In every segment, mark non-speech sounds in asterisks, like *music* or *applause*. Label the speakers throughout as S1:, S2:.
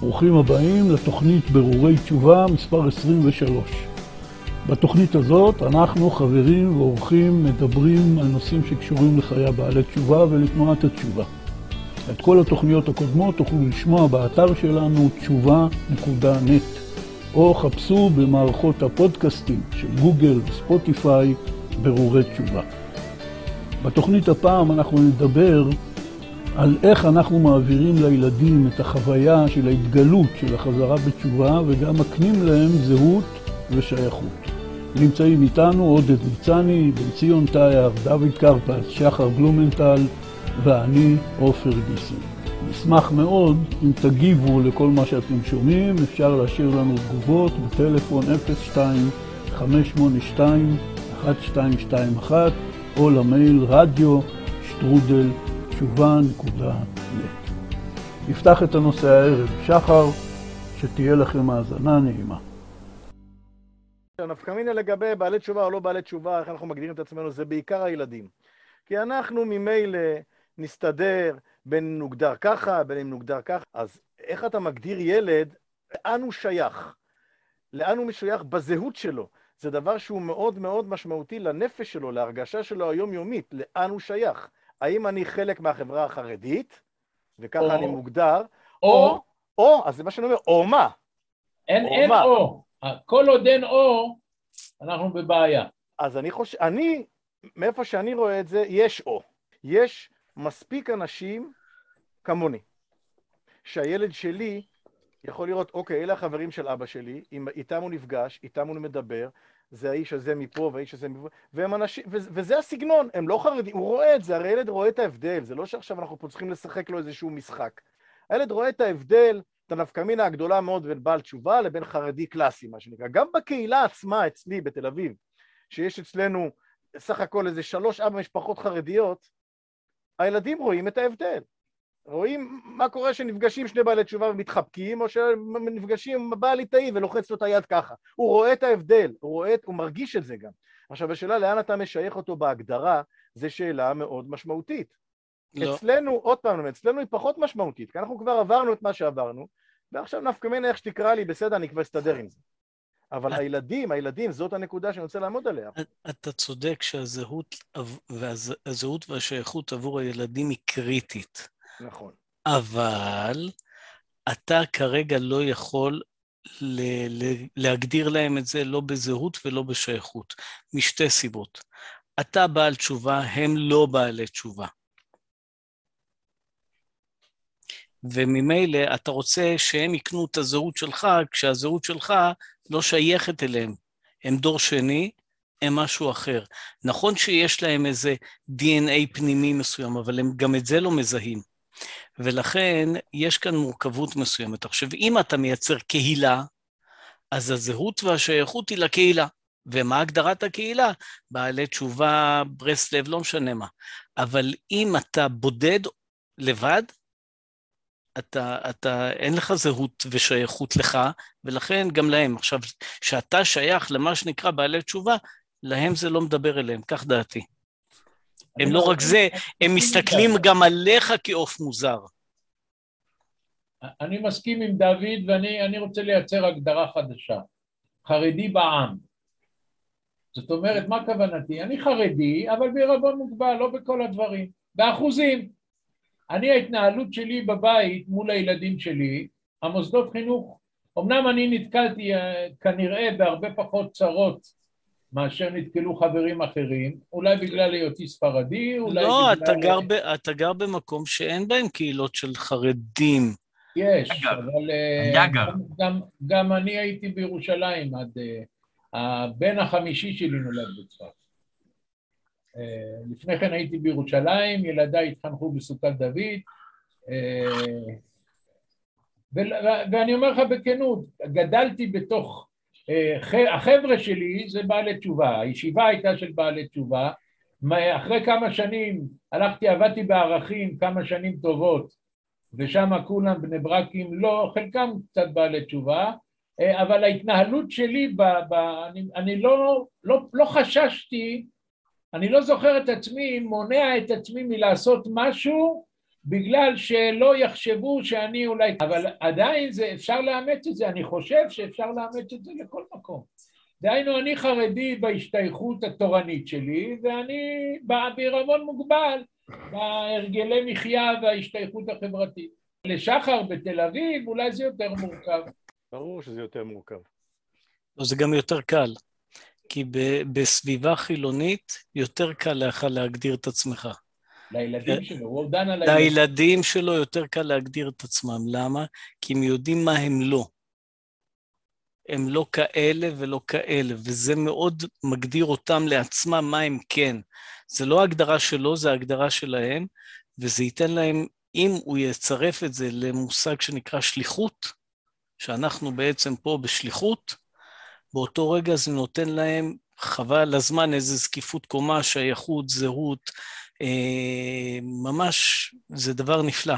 S1: ברוכים הבאים לתוכנית ברורי תשובה מספר 23. בתוכנית הזאת אנחנו, חברים ואורחים, מדברים על נושאים שקשורים לחיי הבעלי תשובה ולתנועת התשובה. את כל התוכניות הקודמות תוכלו לשמוע באתר שלנו תשובה.נט או חפשו במערכות הפודקאסטים של גוגל וספוטיפיי ברורי תשובה. בתוכנית הפעם אנחנו נדבר על איך אנחנו מעבירים לילדים את החוויה של ההתגלות של החזרה בתשובה וגם מקנים להם זהות ושייכות. נמצאים איתנו עודד ניצני, בן ציון טייר, דוד קרפס, שחר בלומנטל ואני עופר גיסי. נשמח מאוד אם תגיבו לכל מה שאתם שומעים, אפשר להשאיר לנו תגובות בטלפון 02-582-1221 או למייל רדיו שטרודל תשובה.נט. נפתח את הנושא הערב. שחר, שתהיה לכם האזנה נעימה.
S2: הנפקא מינה לגבי בעלי תשובה או לא בעלי תשובה, איך אנחנו מגדירים את עצמנו, זה בעיקר הילדים. כי אנחנו ממילא נסתדר בין אם נוגדר ככה, בין אם נוגדר ככה. אז איך אתה מגדיר ילד, לאן הוא שייך? לאן הוא משוייך בזהות שלו? זה דבר שהוא מאוד מאוד משמעותי לנפש שלו, להרגשה שלו היומיומית, לאן הוא שייך. האם אני חלק מהחברה החרדית, וככה או, אני מוגדר, או, או, או, אז זה מה שאני אומר, או מה?
S3: אין, או אין מה. או. כל עוד אין או, אנחנו בבעיה.
S2: אז אני חושב, אני, מאיפה שאני רואה את זה, יש או. יש מספיק אנשים כמוני, שהילד שלי יכול לראות, אוקיי, אלה החברים של אבא שלי, איתם הוא נפגש, איתם הוא מדבר, זה האיש הזה מפה והאיש הזה מפה, והם אנשים, וזה הסגנון, הם לא חרדים, הוא רואה את זה, הרי ילד רואה את ההבדל, זה לא שעכשיו אנחנו פה צריכים לשחק לו איזשהו משחק. הילד רואה את ההבדל, את הנפקמינה הגדולה מאוד בין בעל תשובה לבין חרדי קלאסי, מה שנקרא. גם בקהילה עצמה, אצלי בתל אביב, שיש אצלנו סך הכל איזה שלוש-ארבע משפחות חרדיות, הילדים רואים את ההבדל. רואים מה קורה כשנפגשים שני בעלי תשובה ומתחבקים, או שנפגשים עם בעל ליטאי ולוחץ לו את היד ככה. הוא רואה את ההבדל, הוא, רואה, הוא מרגיש את זה גם. עכשיו, השאלה לאן אתה משייך אותו בהגדרה, זו שאלה מאוד משמעותית. לא. אצלנו, עוד פעם, אצלנו היא פחות משמעותית, כי אנחנו כבר עברנו את מה שעברנו, ועכשיו נפקא מינה איך שתקרא לי, בסדר, אני כבר אסתדר עם זה. אבל הילדים, הילדים, זאת הנקודה שאני רוצה לעמוד עליה.
S4: אתה צודק שהזהות והזהות והשייכות עבור הילדים היא קריטית.
S2: נכון.
S4: אבל אתה כרגע לא יכול ל- ל- להגדיר להם את זה לא בזהות ולא בשייכות, משתי סיבות. אתה בעל תשובה, הם לא בעלי תשובה. וממילא אתה רוצה שהם יקנו את הזהות שלך, כשהזהות שלך לא שייכת אליהם. הם דור שני, הם משהו אחר. נכון שיש להם איזה DNA פנימי מסוים, אבל הם גם את זה לא מזהים. ולכן יש כאן מורכבות מסוימת. עכשיו, אם אתה מייצר קהילה, אז הזהות והשייכות היא לקהילה. ומה הגדרת הקהילה? בעלי תשובה, ברסלב, לא משנה מה. אבל אם אתה בודד לבד, אתה, אתה, אין לך זהות ושייכות לך, ולכן גם להם. עכשיו, כשאתה שייך למה שנקרא בעלי תשובה, להם זה לא מדבר אליהם, כך דעתי. הם לא רק זה, הם מסתכלים גם עליך כעוף מוזר.
S3: אני מסכים עם דוד ואני רוצה לייצר הגדרה חדשה. חרדי בעם. זאת אומרת, מה כוונתי? אני חרדי, אבל בערבון מוגבל, לא בכל הדברים. באחוזים. אני, ההתנהלות שלי בבית מול הילדים שלי, המוסדות חינוך, אמנם אני נתקלתי אה, כנראה בהרבה פחות צרות מאשר נתקלו חברים אחרים, אולי בגלל היותי ספרדי, אולי
S4: לא,
S3: בגלל...
S4: אתה גר, ב, אתה גר במקום שאין בהם קהילות של חרדים.
S3: יש, יגר. אבל אה, יגר. גם, גם, גם אני הייתי בירושלים עד... אה, הבן החמישי שלי נולד בצפת. אה, לפני כן הייתי בירושלים, ילדיי התחנכו בסוכת דוד, ואני אומר לך בכנות, גדלתי בתוך החבר'ה שלי זה בעלי תשובה, הישיבה הייתה של בעלי תשובה, אחרי כמה שנים הלכתי, עבדתי בערכים כמה שנים טובות ושם כולם בני ברקים, לא, חלקם קצת בעלי תשובה, אבל ההתנהלות שלי, ב, ב, אני, אני לא, לא, לא חששתי, אני לא זוכר את עצמי, מונע את עצמי מלעשות משהו בגלל שלא יחשבו שאני אולי... אבל עדיין זה, אפשר לאמץ את זה, אני חושב שאפשר לאמץ את זה לכל מקום. דהיינו, אני חרדי בהשתייכות התורנית שלי, ואני בעירבון מוגבל בהרגלי מחיה וההשתייכות החברתית. לשחר בתל אביב אולי זה יותר מורכב.
S2: ברור שזה יותר מורכב.
S4: לא, זה גם יותר קל, כי ב- בסביבה חילונית יותר קל לך להגדיר את עצמך.
S3: לילדים שלו, הוא דן על הילדים.
S4: לילדים שלו יותר קל להגדיר את עצמם. למה? כי הם יודעים מה הם לא. הם לא כאלה ולא כאלה, וזה מאוד מגדיר אותם לעצמם מה הם כן. זה לא ההגדרה שלו, זה ההגדרה שלהם, וזה ייתן להם, אם הוא יצרף את זה למושג שנקרא שליחות, שאנחנו בעצם פה בשליחות, באותו רגע זה נותן להם חבל הזמן איזו זקיפות קומה, שייכות, זהות, ממש, זה דבר נפלא.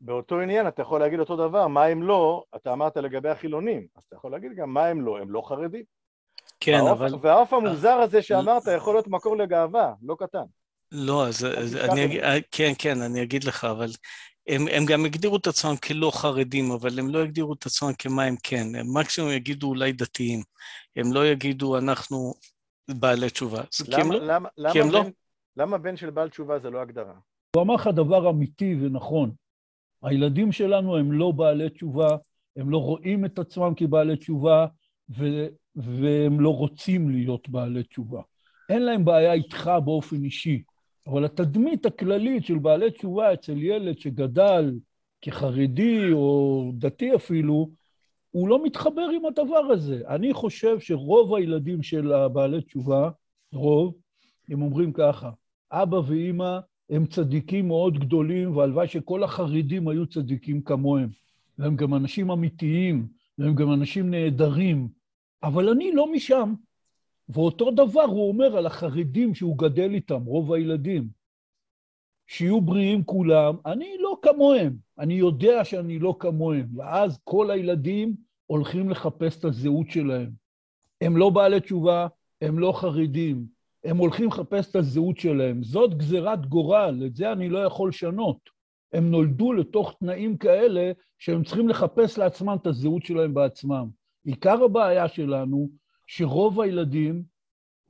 S2: באותו עניין אתה יכול להגיד אותו דבר, מה הם לא, אתה אמרת לגבי החילונים, אז אתה יכול להגיד גם מה הם לא, הם לא חרדים.
S4: כן,
S2: העוף-
S4: אבל...
S2: והעוף המוזר הזה שאמרת יכול להיות מקור לגאווה, לא קטן.
S4: לא, אז, אז אני אגיד, כן, כן, אני אגיד לך, אבל הם, הם גם הגדירו את עצמם כלא חרדים, אבל הם לא הגדירו את עצמם כמה הם כן. הם מקסימום יגידו אולי דתיים. הם לא יגידו אנחנו בעלי תשובה. זה כי הם
S2: למה,
S4: לא...
S2: למה,
S4: כי הם
S2: למה,
S4: לא.
S2: למה בן של בעל תשובה זה לא הגדרה?
S1: הוא אמר לך דבר אמיתי ונכון. הילדים שלנו הם לא בעלי תשובה, הם לא רואים את עצמם כבעלי תשובה, ו- והם לא רוצים להיות בעלי תשובה. אין להם בעיה איתך באופן אישי, אבל התדמית הכללית של בעלי תשובה אצל ילד שגדל כחרדי או דתי אפילו, הוא לא מתחבר עם הדבר הזה. אני חושב שרוב הילדים של הבעלי תשובה, רוב, הם אומרים ככה, אבא ואימא הם צדיקים מאוד גדולים, והלוואי שכל החרדים היו צדיקים כמוהם. והם גם אנשים אמיתיים, והם גם אנשים נהדרים, אבל אני לא משם. ואותו דבר הוא אומר על החרדים שהוא גדל איתם, רוב הילדים. שיהיו בריאים כולם, אני לא כמוהם, אני יודע שאני לא כמוהם, ואז כל הילדים הולכים לחפש את הזהות שלהם. הם לא בעלי תשובה, הם לא חרדים, הם הולכים לחפש את הזהות שלהם. זאת גזירת גורל, את זה אני לא יכול לשנות. הם נולדו לתוך תנאים כאלה שהם צריכים לחפש לעצמם את הזהות שלהם בעצמם. עיקר הבעיה שלנו, שרוב הילדים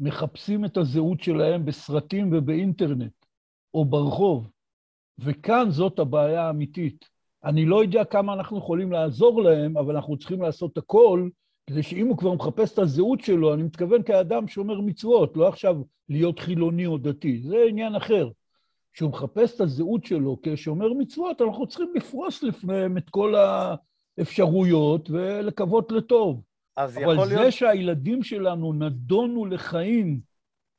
S1: מחפשים את הזהות שלהם בסרטים ובאינטרנט, או ברחוב, וכאן זאת הבעיה האמיתית. אני לא יודע כמה אנחנו יכולים לעזור להם, אבל אנחנו צריכים לעשות הכל כדי שאם הוא כבר מחפש את הזהות שלו, אני מתכוון כאדם שומר מצוות, לא עכשיו להיות חילוני או דתי, זה עניין אחר. כשהוא מחפש את הזהות שלו כשומר מצוות, אנחנו צריכים לפרוס לפניהם את כל האפשרויות ולקוות לטוב.
S2: אז
S1: אבל
S2: יכול
S1: זה
S2: להיות...
S1: שהילדים שלנו נדונו לחיים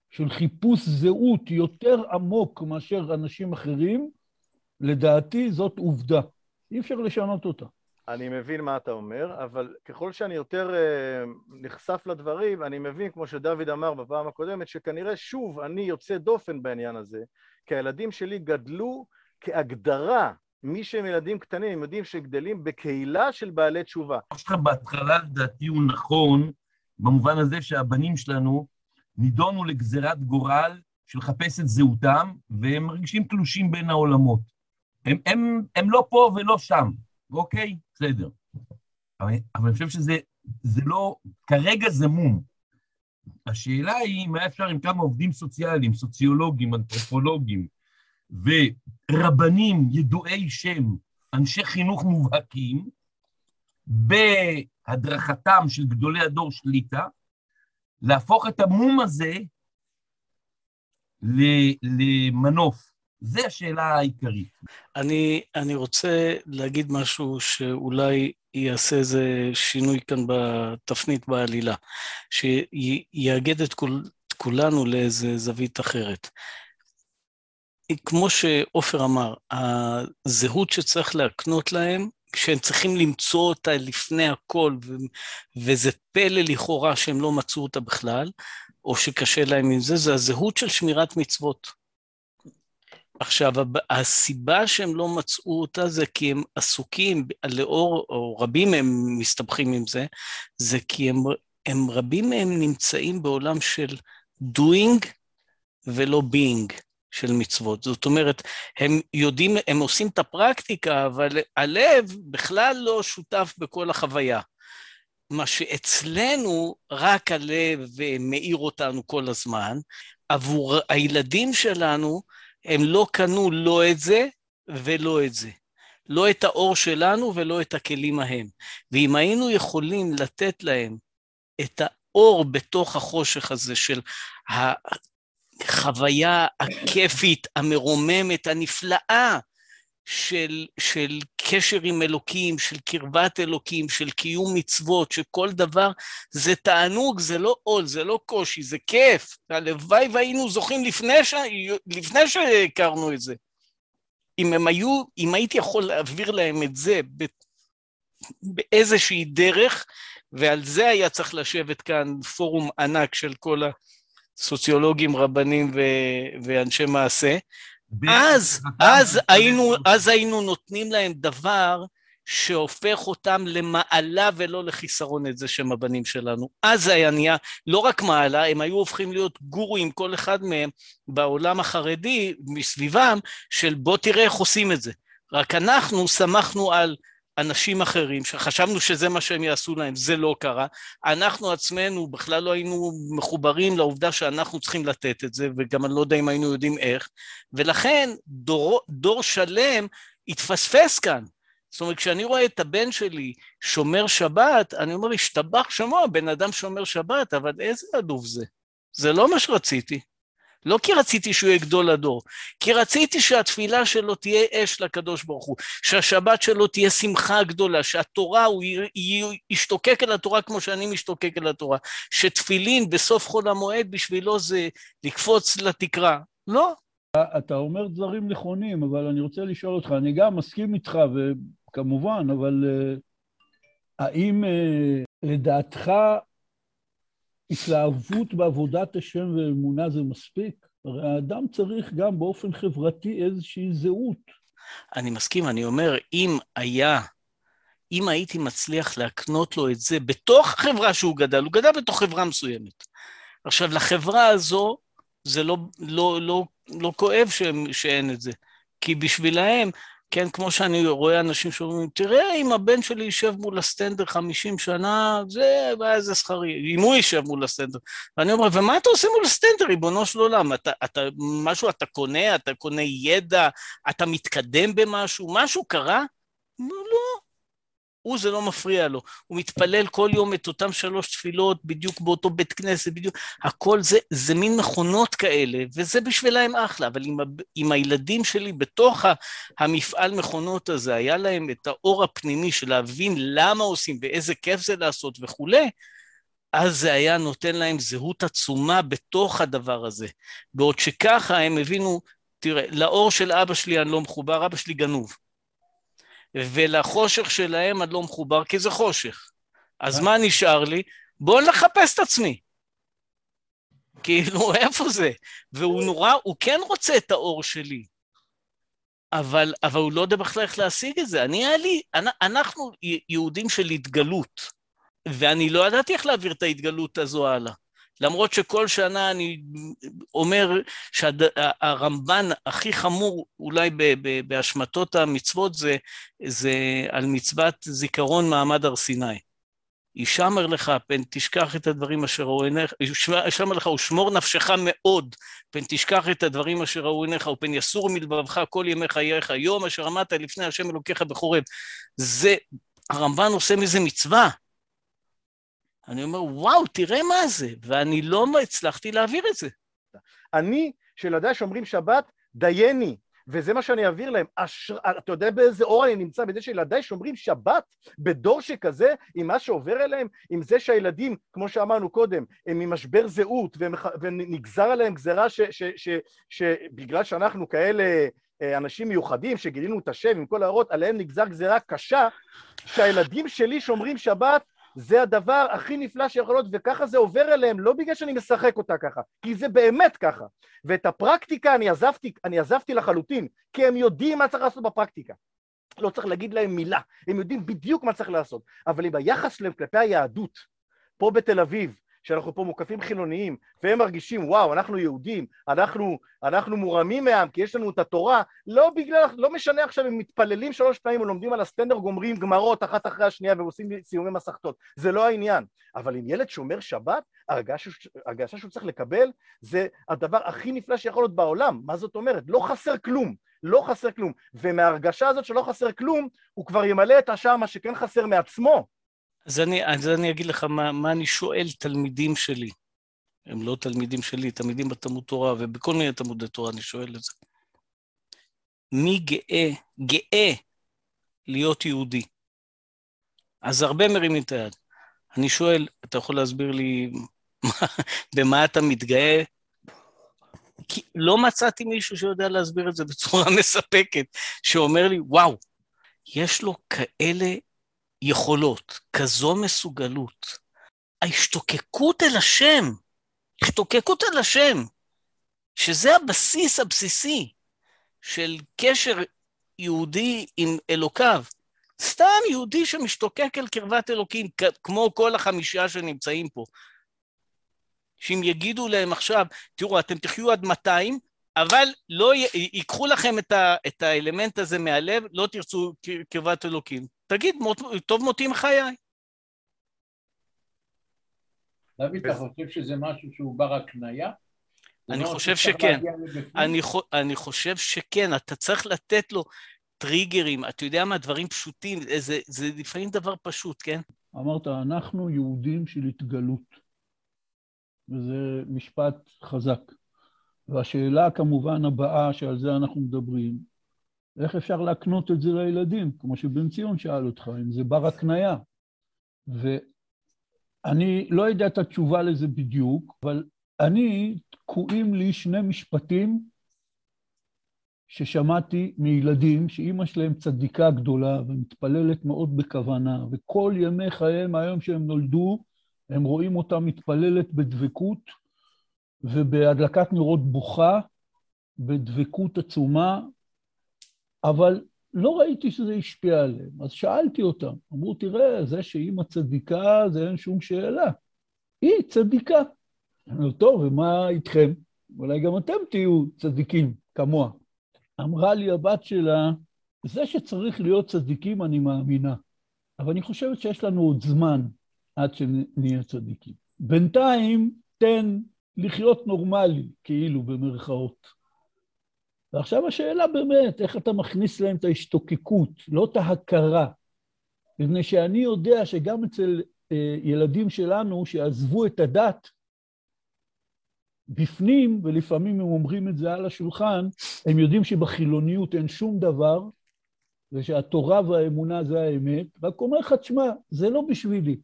S1: של חיפוש זהות יותר עמוק מאשר אנשים אחרים, לדעתי זאת עובדה. אי אפשר לשנות אותה.
S2: אני מבין מה אתה אומר, אבל ככל שאני יותר uh, נחשף לדברים, אני מבין, כמו שדוד אמר בפעם הקודמת, שכנראה שוב אני יוצא דופן בעניין הזה, כי הילדים שלי גדלו כהגדרה, מי שהם ילדים קטנים, הם יודעים שגדלים בקהילה של בעלי תשובה.
S5: שלך בהתחלה לדעתי הוא נכון, במובן הזה שהבנים שלנו נידונו לגזירת גורל של לחפש את זהותם, והם מרגישים תלושים בין העולמות. הם, הם, הם לא פה ולא שם, אוקיי? בסדר. אבל, אבל אני חושב שזה זה לא, כרגע זה מום. השאלה היא, מה אפשר עם כמה עובדים סוציאליים, סוציולוגים, אנתרופולוגים, ורבנים ידועי שם, אנשי חינוך מובהקים, בהדרכתם של גדולי הדור שליטה, להפוך את המום הזה למנוף. זו השאלה העיקרית.
S4: אני, אני רוצה להגיד משהו שאולי יעשה איזה שינוי כאן בתפנית בעלילה, שיאגד את, כול, כולנו לאיזה זווית אחרת. כמו שעופר אמר, הזהות שצריך להקנות להם, שהם צריכים למצוא אותה לפני הכל, ו- וזה פלא לכאורה שהם לא מצאו אותה בכלל, או שקשה להם עם זה, זה הזהות של שמירת מצוות. עכשיו, הסיבה שהם לא מצאו אותה זה כי הם עסוקים, לאור, או רבים מהם מסתבכים עם זה, זה כי הם, הם רבים מהם נמצאים בעולם של doing ולא being, של מצוות. זאת אומרת, הם יודעים, הם עושים את הפרקטיקה, אבל הלב בכלל לא שותף בכל החוויה. מה שאצלנו, רק הלב מאיר אותנו כל הזמן, עבור הילדים שלנו, הם לא קנו לא את זה ולא את זה. לא את האור שלנו ולא את הכלים ההם. ואם היינו יכולים לתת להם את האור בתוך החושך הזה של החוויה הכיפית, המרוממת, הנפלאה, של, של קשר עם אלוקים, של קרבת אלוקים, של קיום מצוות, שכל דבר זה תענוג, זה לא עול, זה לא קושי, זה כיף. הלוואי והיינו זוכים לפני, ש... לפני שהכרנו את זה. אם הם היו, אם הייתי יכול להעביר להם את זה באיזושהי דרך, ועל זה היה צריך לשבת כאן פורום ענק של כל הסוציולוגים, רבנים ו- ואנשי מעשה, אז, *laughs* אז, היינו, אז היינו נותנים להם דבר שהופך אותם למעלה ולא לחיסרון את זה שהם הבנים שלנו. אז זה היה נהיה לא רק מעלה, הם היו הופכים להיות גורואים, כל אחד מהם בעולם החרדי, מסביבם, של בוא תראה איך עושים את זה. רק אנחנו שמחנו על אנשים אחרים, שחשבנו שזה מה שהם יעשו להם, זה לא קרה. אנחנו עצמנו בכלל לא היינו מחוברים לעובדה שאנחנו צריכים לתת את זה, וגם אני לא יודע אם היינו יודעים איך, ולכן דור, דור שלם התפספס כאן. זאת אומרת, כשאני רואה את הבן שלי שומר שבת, אני אומר, השתבח שמו, בן אדם שומר שבת, אבל איזה עלוב זה? זה לא מה שרציתי. לא כי רציתי שהוא יהיה גדול הדור, כי רציתי שהתפילה שלו תהיה אש לקדוש ברוך הוא, שהשבת שלו תהיה שמחה גדולה, שהתורה, הוא ישתוקק אל התורה כמו שאני משתוקק אל התורה, שתפילין בסוף חול המועד בשבילו זה לקפוץ לתקרה. לא.
S1: אתה אומר דברים נכונים, אבל אני רוצה לשאול אותך, אני גם מסכים איתך, וכמובן, אבל uh, האם uh, לדעתך התלהבות בעבודת השם ואמונה זה מספיק? הרי האדם צריך גם באופן חברתי איזושהי זהות.
S4: אני מסכים, אני אומר, אם היה, אם הייתי מצליח להקנות לו את זה בתוך החברה שהוא גדל, הוא גדל בתוך חברה מסוימת. עכשיו, לחברה הזו, זה לא, לא, לא, לא כואב שאין את זה, כי בשבילהם כן, כמו שאני רואה אנשים שאומרים, תראה, אם הבן שלי יישב מול הסטנדר 50 שנה, זה, איזה שכרי, אם הוא יישב מול הסטנדר. ואני אומר, ומה אתה עושה מול הסטנדר, ריבונו של עולם? אתה, אתה, משהו אתה קונה, אתה קונה ידע, אתה מתקדם במשהו, משהו קרה? הוא זה לא מפריע לו, הוא מתפלל כל יום את אותם שלוש תפילות בדיוק באותו בית כנסת, בדיוק, הכל זה, זה מין מכונות כאלה, וזה בשבילם אחלה, אבל אם, אם הילדים שלי בתוך המפעל מכונות הזה, היה להם את האור הפנימי של להבין למה עושים ואיזה כיף זה לעשות וכולי, אז זה היה נותן להם זהות עצומה בתוך הדבר הזה. בעוד שככה הם הבינו, תראה, לאור של אבא שלי אני לא מחובר, אבא שלי גנוב. ולחושך שלהם אני לא מחובר, כי זה חושך. אז מה נשאר לי? בואו נחפש את עצמי. כאילו, *laughs* איפה זה? והוא נורא, הוא כן רוצה את האור שלי, אבל, אבל הוא לא יודע בכלל איך להשיג את זה. אני, היה לי, אנחנו יהודים של התגלות, ואני לא ידעתי איך להעביר את ההתגלות הזו הלאה. למרות שכל שנה אני אומר שהרמב"ן הכי חמור אולי בהשמטות המצוות זה, זה על מצוות זיכרון מעמד הר סיני. ישמר לך, פן תשכח את הדברים אשר ראו עיניך, ישמר לך ושמור נפשך מאוד, פן תשכח את הדברים אשר ראו עיניך, ופן יסור מלבבך כל ימי חייך, יום אשר עמדת לפני השם אלוקיך בחורב. זה, הרמב"ן עושה מזה מצווה. אני אומר, וואו, תראה מה זה, ואני לא הצלחתי להעביר את זה.
S2: אני, שילדיי שומרים שבת, דייני, וזה מה שאני אעביר להם. אשר... אתה יודע באיזה אור אני נמצא? בזה שילדיי שומרים שבת בדור שכזה, עם מה שעובר אליהם, עם זה שהילדים, כמו שאמרנו קודם, הם ממשבר זהות, ומח... ונגזר עליהם גזרה שבגלל שאנחנו כאלה אה, אנשים מיוחדים, שגילינו את השם עם כל ההערות, עליהם נגזר גזרה קשה, שהילדים שלי שומרים שבת, זה הדבר הכי נפלא שיכול להיות, וככה זה עובר אליהם, לא בגלל שאני משחק אותה ככה, כי זה באמת ככה. ואת הפרקטיקה אני עזבתי, אני עזבתי לחלוטין, כי הם יודעים מה צריך לעשות בפרקטיקה. לא צריך להגיד להם מילה, הם יודעים בדיוק מה צריך לעשות. אבל אם היחס שלהם כלפי היהדות, פה בתל אביב, שאנחנו פה מוקפים חילוניים, והם מרגישים, וואו, אנחנו יהודים, אנחנו, אנחנו מורמים מעם, כי יש לנו את התורה, לא בגלל, לא משנה עכשיו אם מתפללים שלוש פעמים או לומדים על הסטנדר, גומרים גמרות אחת אחרי השנייה ועושים סיומי מסכתות, זה לא העניין. אבל אם ילד שומר שבת, הרגשה שהוא צריך לקבל זה הדבר הכי נפלא שיכול להיות בעולם. מה זאת אומרת? לא חסר כלום. לא חסר כלום. ומההרגשה הזאת שלא חסר כלום, הוא כבר ימלא את השאר מה שכן חסר מעצמו.
S4: אז אני, אז אני אגיד לך מה, מה אני שואל תלמידים שלי. הם לא תלמידים שלי, תלמידים בתלמוד תורה, ובכל מיני תלמודי תורה אני שואל את זה. מי גאה, גאה להיות יהודי? אז הרבה מרימים את היד. אני שואל, אתה יכול להסביר לי *laughs* במה אתה מתגאה? כי לא מצאתי מישהו שיודע להסביר את זה בצורה *laughs* מספקת, שאומר לי, וואו, יש לו כאלה יכולות, כזו מסוגלות. ההשתוקקות אל השם, השתוקקות אל השם, שזה הבסיס הבסיסי של קשר יהודי עם אלוקיו. סתם יהודי שמשתוקק אל קרבת אלוקים, כמו כל החמישה שנמצאים פה. שאם יגידו להם עכשיו, תראו, אתם תחיו עד 200, אבל לא. ייקחו לכם את, ה... את האלמנט הזה מהלב, לא תרצו קרבת אלוקים. תגיד, מות... טוב מותי מחיי.
S3: דוד, אתה חושב שזה משהו שהוא בר הקנייה?
S4: אני חושב שכן. אני, אני חושב שכן, אתה צריך לתת לו טריגרים, אתה יודע מה, דברים פשוטים, זה, זה לפעמים דבר פשוט, כן?
S1: אמרת, אנחנו יהודים של התגלות. וזה משפט חזק. והשאלה כמובן הבאה שעל זה אנחנו מדברים, איך אפשר להקנות את זה לילדים, כמו שבן ציון שאל אותך, אם זה בר הקנייה. ואני לא יודע את התשובה לזה בדיוק, אבל אני, תקועים לי שני משפטים ששמעתי מילדים שאימא שלהם צדיקה גדולה ומתפללת מאוד בכוונה, וכל ימי חייהם מהיום שהם נולדו, הם רואים אותה מתפללת בדבקות ובהדלקת נרות בוכה, בדבקות עצומה, אבל לא ראיתי שזה השפיע עליהם. אז שאלתי אותם, אמרו, תראה, זה שאימא צדיקה, זה אין שום שאלה. היא צדיקה. אומר, טוב, ומה איתכם? אולי גם אתם תהיו צדיקים כמוה. אמרה לי הבת שלה, זה שצריך להיות צדיקים, אני מאמינה. אבל אני חושבת שיש לנו עוד זמן עד שנהיה צדיקים. בינתיים, תן לחיות נורמלי, כאילו, במרכאות. ועכשיו השאלה באמת, איך אתה מכניס להם את ההשתוקקות, לא את ההכרה. מפני שאני יודע שגם אצל אה, ילדים שלנו שעזבו את הדת, בפנים, ולפעמים הם אומרים את זה על השולחן, הם יודעים שבחילוניות אין שום דבר, ושהתורה והאמונה זה האמת, רק אומר לך, תשמע, זה לא בשבילי.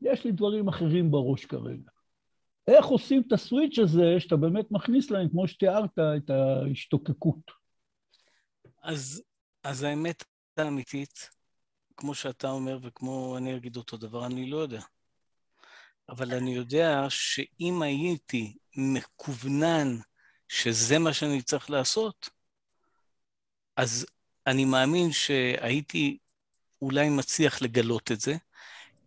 S1: יש לי דברים אחרים בראש כרגע. איך עושים את הסוויץ' הזה, שאתה באמת מכניס להם, כמו שתיארת, את ההשתוקקות?
S4: אז, אז האמת האמיתית, כמו שאתה אומר וכמו אני אגיד אותו דבר, אני לא יודע. אבל אני יודע שאם הייתי מקוונן שזה מה שאני צריך לעשות, אז אני מאמין שהייתי אולי מצליח לגלות את זה,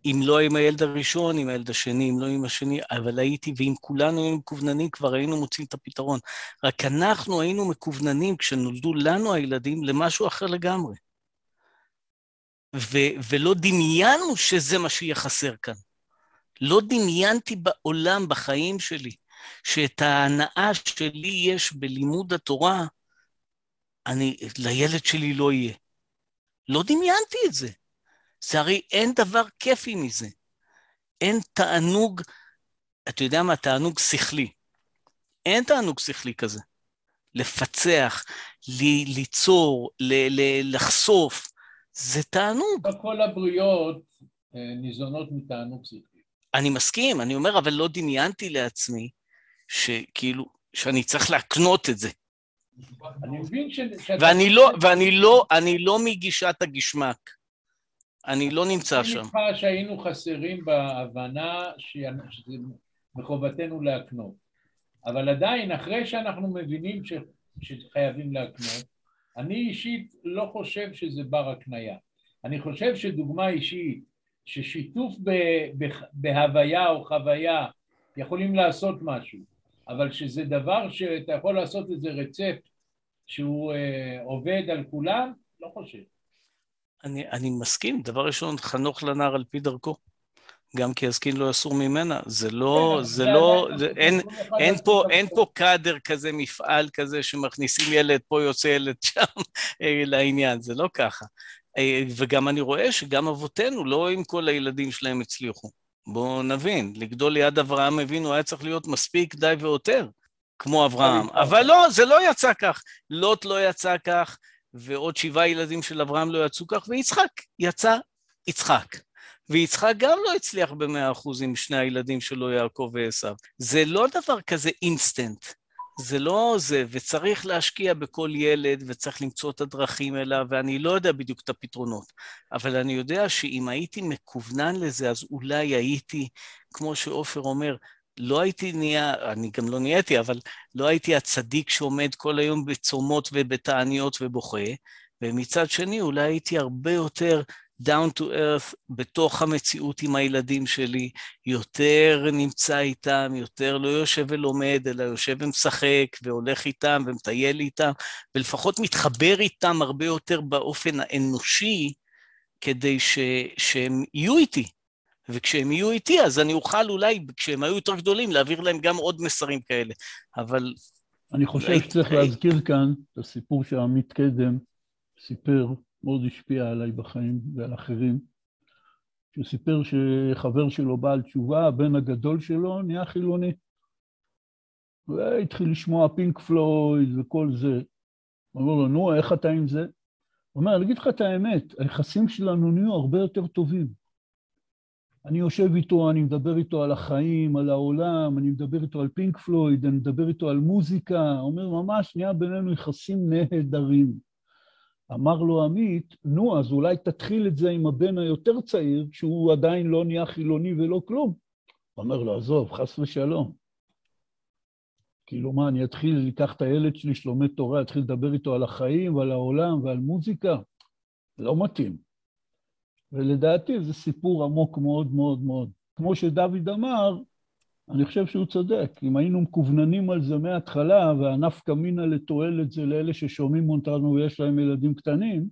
S4: אם לא עם הילד הראשון, עם הילד השני, אם לא עם השני, אבל הייתי, ואם כולנו היינו מקווננים, כבר היינו מוצאים את הפתרון. רק אנחנו היינו מקווננים, כשנולדו לנו הילדים, למשהו אחר לגמרי. ו- ולא דמיינו שזה מה שיהיה חסר כאן. לא דמיינתי בעולם, בחיים שלי, שאת ההנאה שלי יש בלימוד התורה, אני, לילד שלי לא יהיה. לא דמיינתי את זה. זה הרי אין דבר כיפי מזה. אין תענוג, אתה יודע מה? תענוג שכלי. אין תענוג שכלי כזה. לפצח, ל- ליצור, ל- ל- לחשוף, זה תענוג.
S3: לא כל הבריות אה, ניזונות מתענוג שכלי.
S4: אני מסכים, אני אומר, אבל לא דמיינתי לעצמי שכאילו, שאני צריך להקנות את זה.
S3: אני מבין ש...
S4: ואני לא, ואני לא, אני לא מגישת הגשמק. אני לא נמצא שם.
S3: אני איתך שהיינו חסרים בהבנה שזה מחובתנו להקנות. אבל עדיין, אחרי שאנחנו מבינים ש... שחייבים להקנות, אני אישית לא חושב שזה בר הקנייה. אני חושב שדוגמה אישית ששיתוף בהוויה או חוויה יכולים לעשות משהו, אבל שזה דבר שאתה יכול לעשות איזה רצפט שהוא אה, עובד על כולם, לא חושב.
S4: אני, אני מסכים, דבר ראשון, חנוך לנער על פי דרכו. גם כי הזקין לא אסור ממנה, זה לא, זה לא, זה, אין, אין, פה, אין פה קאדר כזה, מפעל כזה שמכניסים ילד פה, יוצא ילד שם אה, לעניין, זה לא ככה. אה, וגם אני רואה שגם אבותינו, לא עם כל הילדים שלהם הצליחו. בואו נבין, לגדול ליד אברהם אבינו היה צריך להיות מספיק די ויותר, כמו אברהם. אבל לא, זה לא יצא כך. לוט לא יצא כך, ועוד שבעה ילדים של אברהם לא יצאו כך, ויצחק יצא יצחק. ויצחק גם לא הצליח במאה אחוז עם שני הילדים שלו, יעקב ועשו. זה לא דבר כזה אינסטנט. זה לא זה, וצריך להשקיע בכל ילד, וצריך למצוא את הדרכים אליו, ואני לא יודע בדיוק את הפתרונות, אבל אני יודע שאם הייתי מקוונן לזה, אז אולי הייתי, כמו שעופר אומר, לא הייתי נהיה, אני גם לא נהייתי, אבל לא הייתי הצדיק שעומד כל היום בצומות ובתעניות ובוכה, ומצד שני אולי הייתי הרבה יותר down to earth, בתוך המציאות עם הילדים שלי, יותר נמצא איתם, יותר לא יושב ולומד, אלא יושב ומשחק, והולך איתם, ומטייל איתם, ולפחות מתחבר איתם הרבה יותר באופן האנושי, כדי ש, שהם יהיו איתי. וכשהם יהיו איתי, אז אני אוכל אולי, כשהם היו יותר גדולים, להעביר להם גם עוד מסרים כאלה. אבל...
S1: אני חושב שצריך להזכיר כאן את הסיפור שעמית קדם סיפר מאוד השפיע עליי בחיים ועל אחרים. שהוא סיפר שחבר שלו בעל תשובה, הבן הגדול שלו, נהיה חילוני. והתחיל לשמוע פינק פלויד וכל זה. הוא אומר לו, נו, איך אתה עם זה? הוא אומר, אני אגיד לך את האמת, היחסים שלנו נהיו הרבה יותר טובים. אני יושב איתו, אני מדבר איתו על החיים, על העולם, אני מדבר איתו על פינק פלויד, אני מדבר איתו על מוזיקה, אומר, ממש נהיה בינינו יחסים נהדרים. אמר לו עמית, נו, אז אולי תתחיל את זה עם הבן היותר צעיר, שהוא עדיין לא נהיה חילוני ולא כלום. אומר לו, עזוב, חס ושלום. כאילו, מה, אני אתחיל, אקח את הילד שלי שלומד תורה, אתחיל לדבר איתו על החיים ועל העולם ועל מוזיקה? לא מתאים. ולדעתי זה סיפור עמוק מאוד מאוד מאוד. כמו שדוד אמר, אני חושב שהוא צודק. אם היינו מקווננים על זה מההתחלה, והנפקא מינא לתועלת זה לאלה ששומעים אותנו ויש להם ילדים קטנים,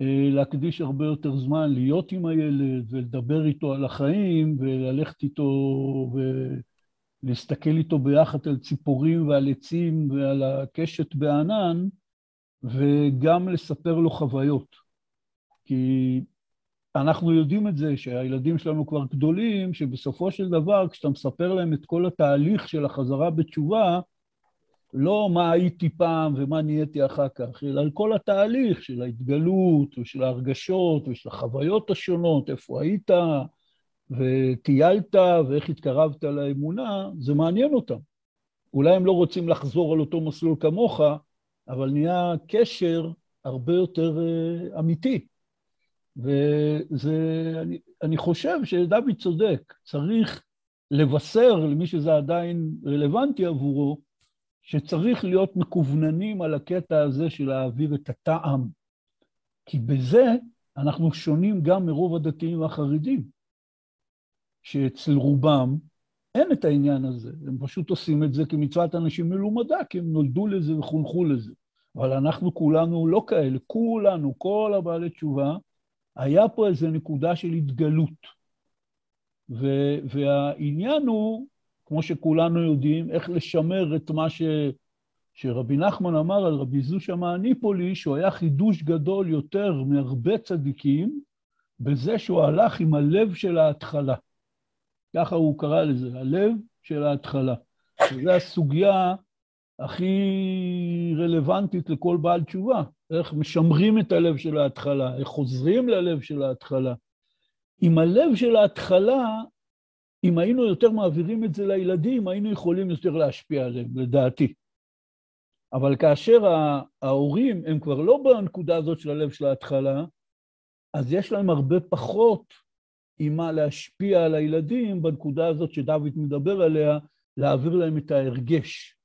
S1: אה, להקדיש הרבה יותר זמן להיות עם הילד ולדבר איתו על החיים וללכת איתו ולהסתכל איתו ביחד על ציפורים ועל עצים ועל הקשת בענן, וגם לספר לו חוויות. כי אנחנו יודעים את זה, שהילדים שלנו כבר גדולים, שבסופו של דבר, כשאתה מספר להם את כל התהליך של החזרה בתשובה, לא מה הייתי פעם ומה נהייתי אחר כך, אלא על כל התהליך של ההתגלות ושל ההרגשות ושל החוויות השונות, איפה היית וטיילת ואיך התקרבת לאמונה, זה מעניין אותם. אולי הם לא רוצים לחזור על אותו מסלול כמוך, אבל נהיה קשר הרבה יותר uh, אמיתי. ואני חושב שדוד צודק, צריך לבשר למי שזה עדיין רלוונטי עבורו, שצריך להיות מקווננים על הקטע הזה של להעביר את הטעם. כי בזה אנחנו שונים גם מרוב הדתיים והחרדים, שאצל רובם אין את העניין הזה, הם פשוט עושים את זה כמצוות אנשים מלומדה, כי הם נולדו לזה וחונכו לזה. אבל אנחנו כולנו לא כאלה, כולנו, כל הבעלי תשובה, היה פה איזו נקודה של התגלות. ו- והעניין הוא, כמו שכולנו יודעים, איך לשמר את מה ש... שרבי נחמן אמר על רבי זושה מהניפולי, שהוא היה חידוש גדול יותר מהרבה צדיקים, בזה שהוא הלך עם הלב של ההתחלה. ככה הוא קרא לזה, הלב של ההתחלה. וזו הסוגיה הכי רלוונטית לכל בעל תשובה, איך משמרים את הלב של ההתחלה, איך חוזרים ללב של ההתחלה. עם הלב של ההתחלה, אם היינו יותר מעבירים את זה לילדים, היינו יכולים יותר להשפיע עליהם, לדעתי. אבל כאשר ההורים הם כבר לא בנקודה הזאת של הלב של ההתחלה, אז יש להם הרבה פחות עם מה להשפיע על הילדים בנקודה הזאת שדוד מדבר עליה, להעביר להם את ההרגש.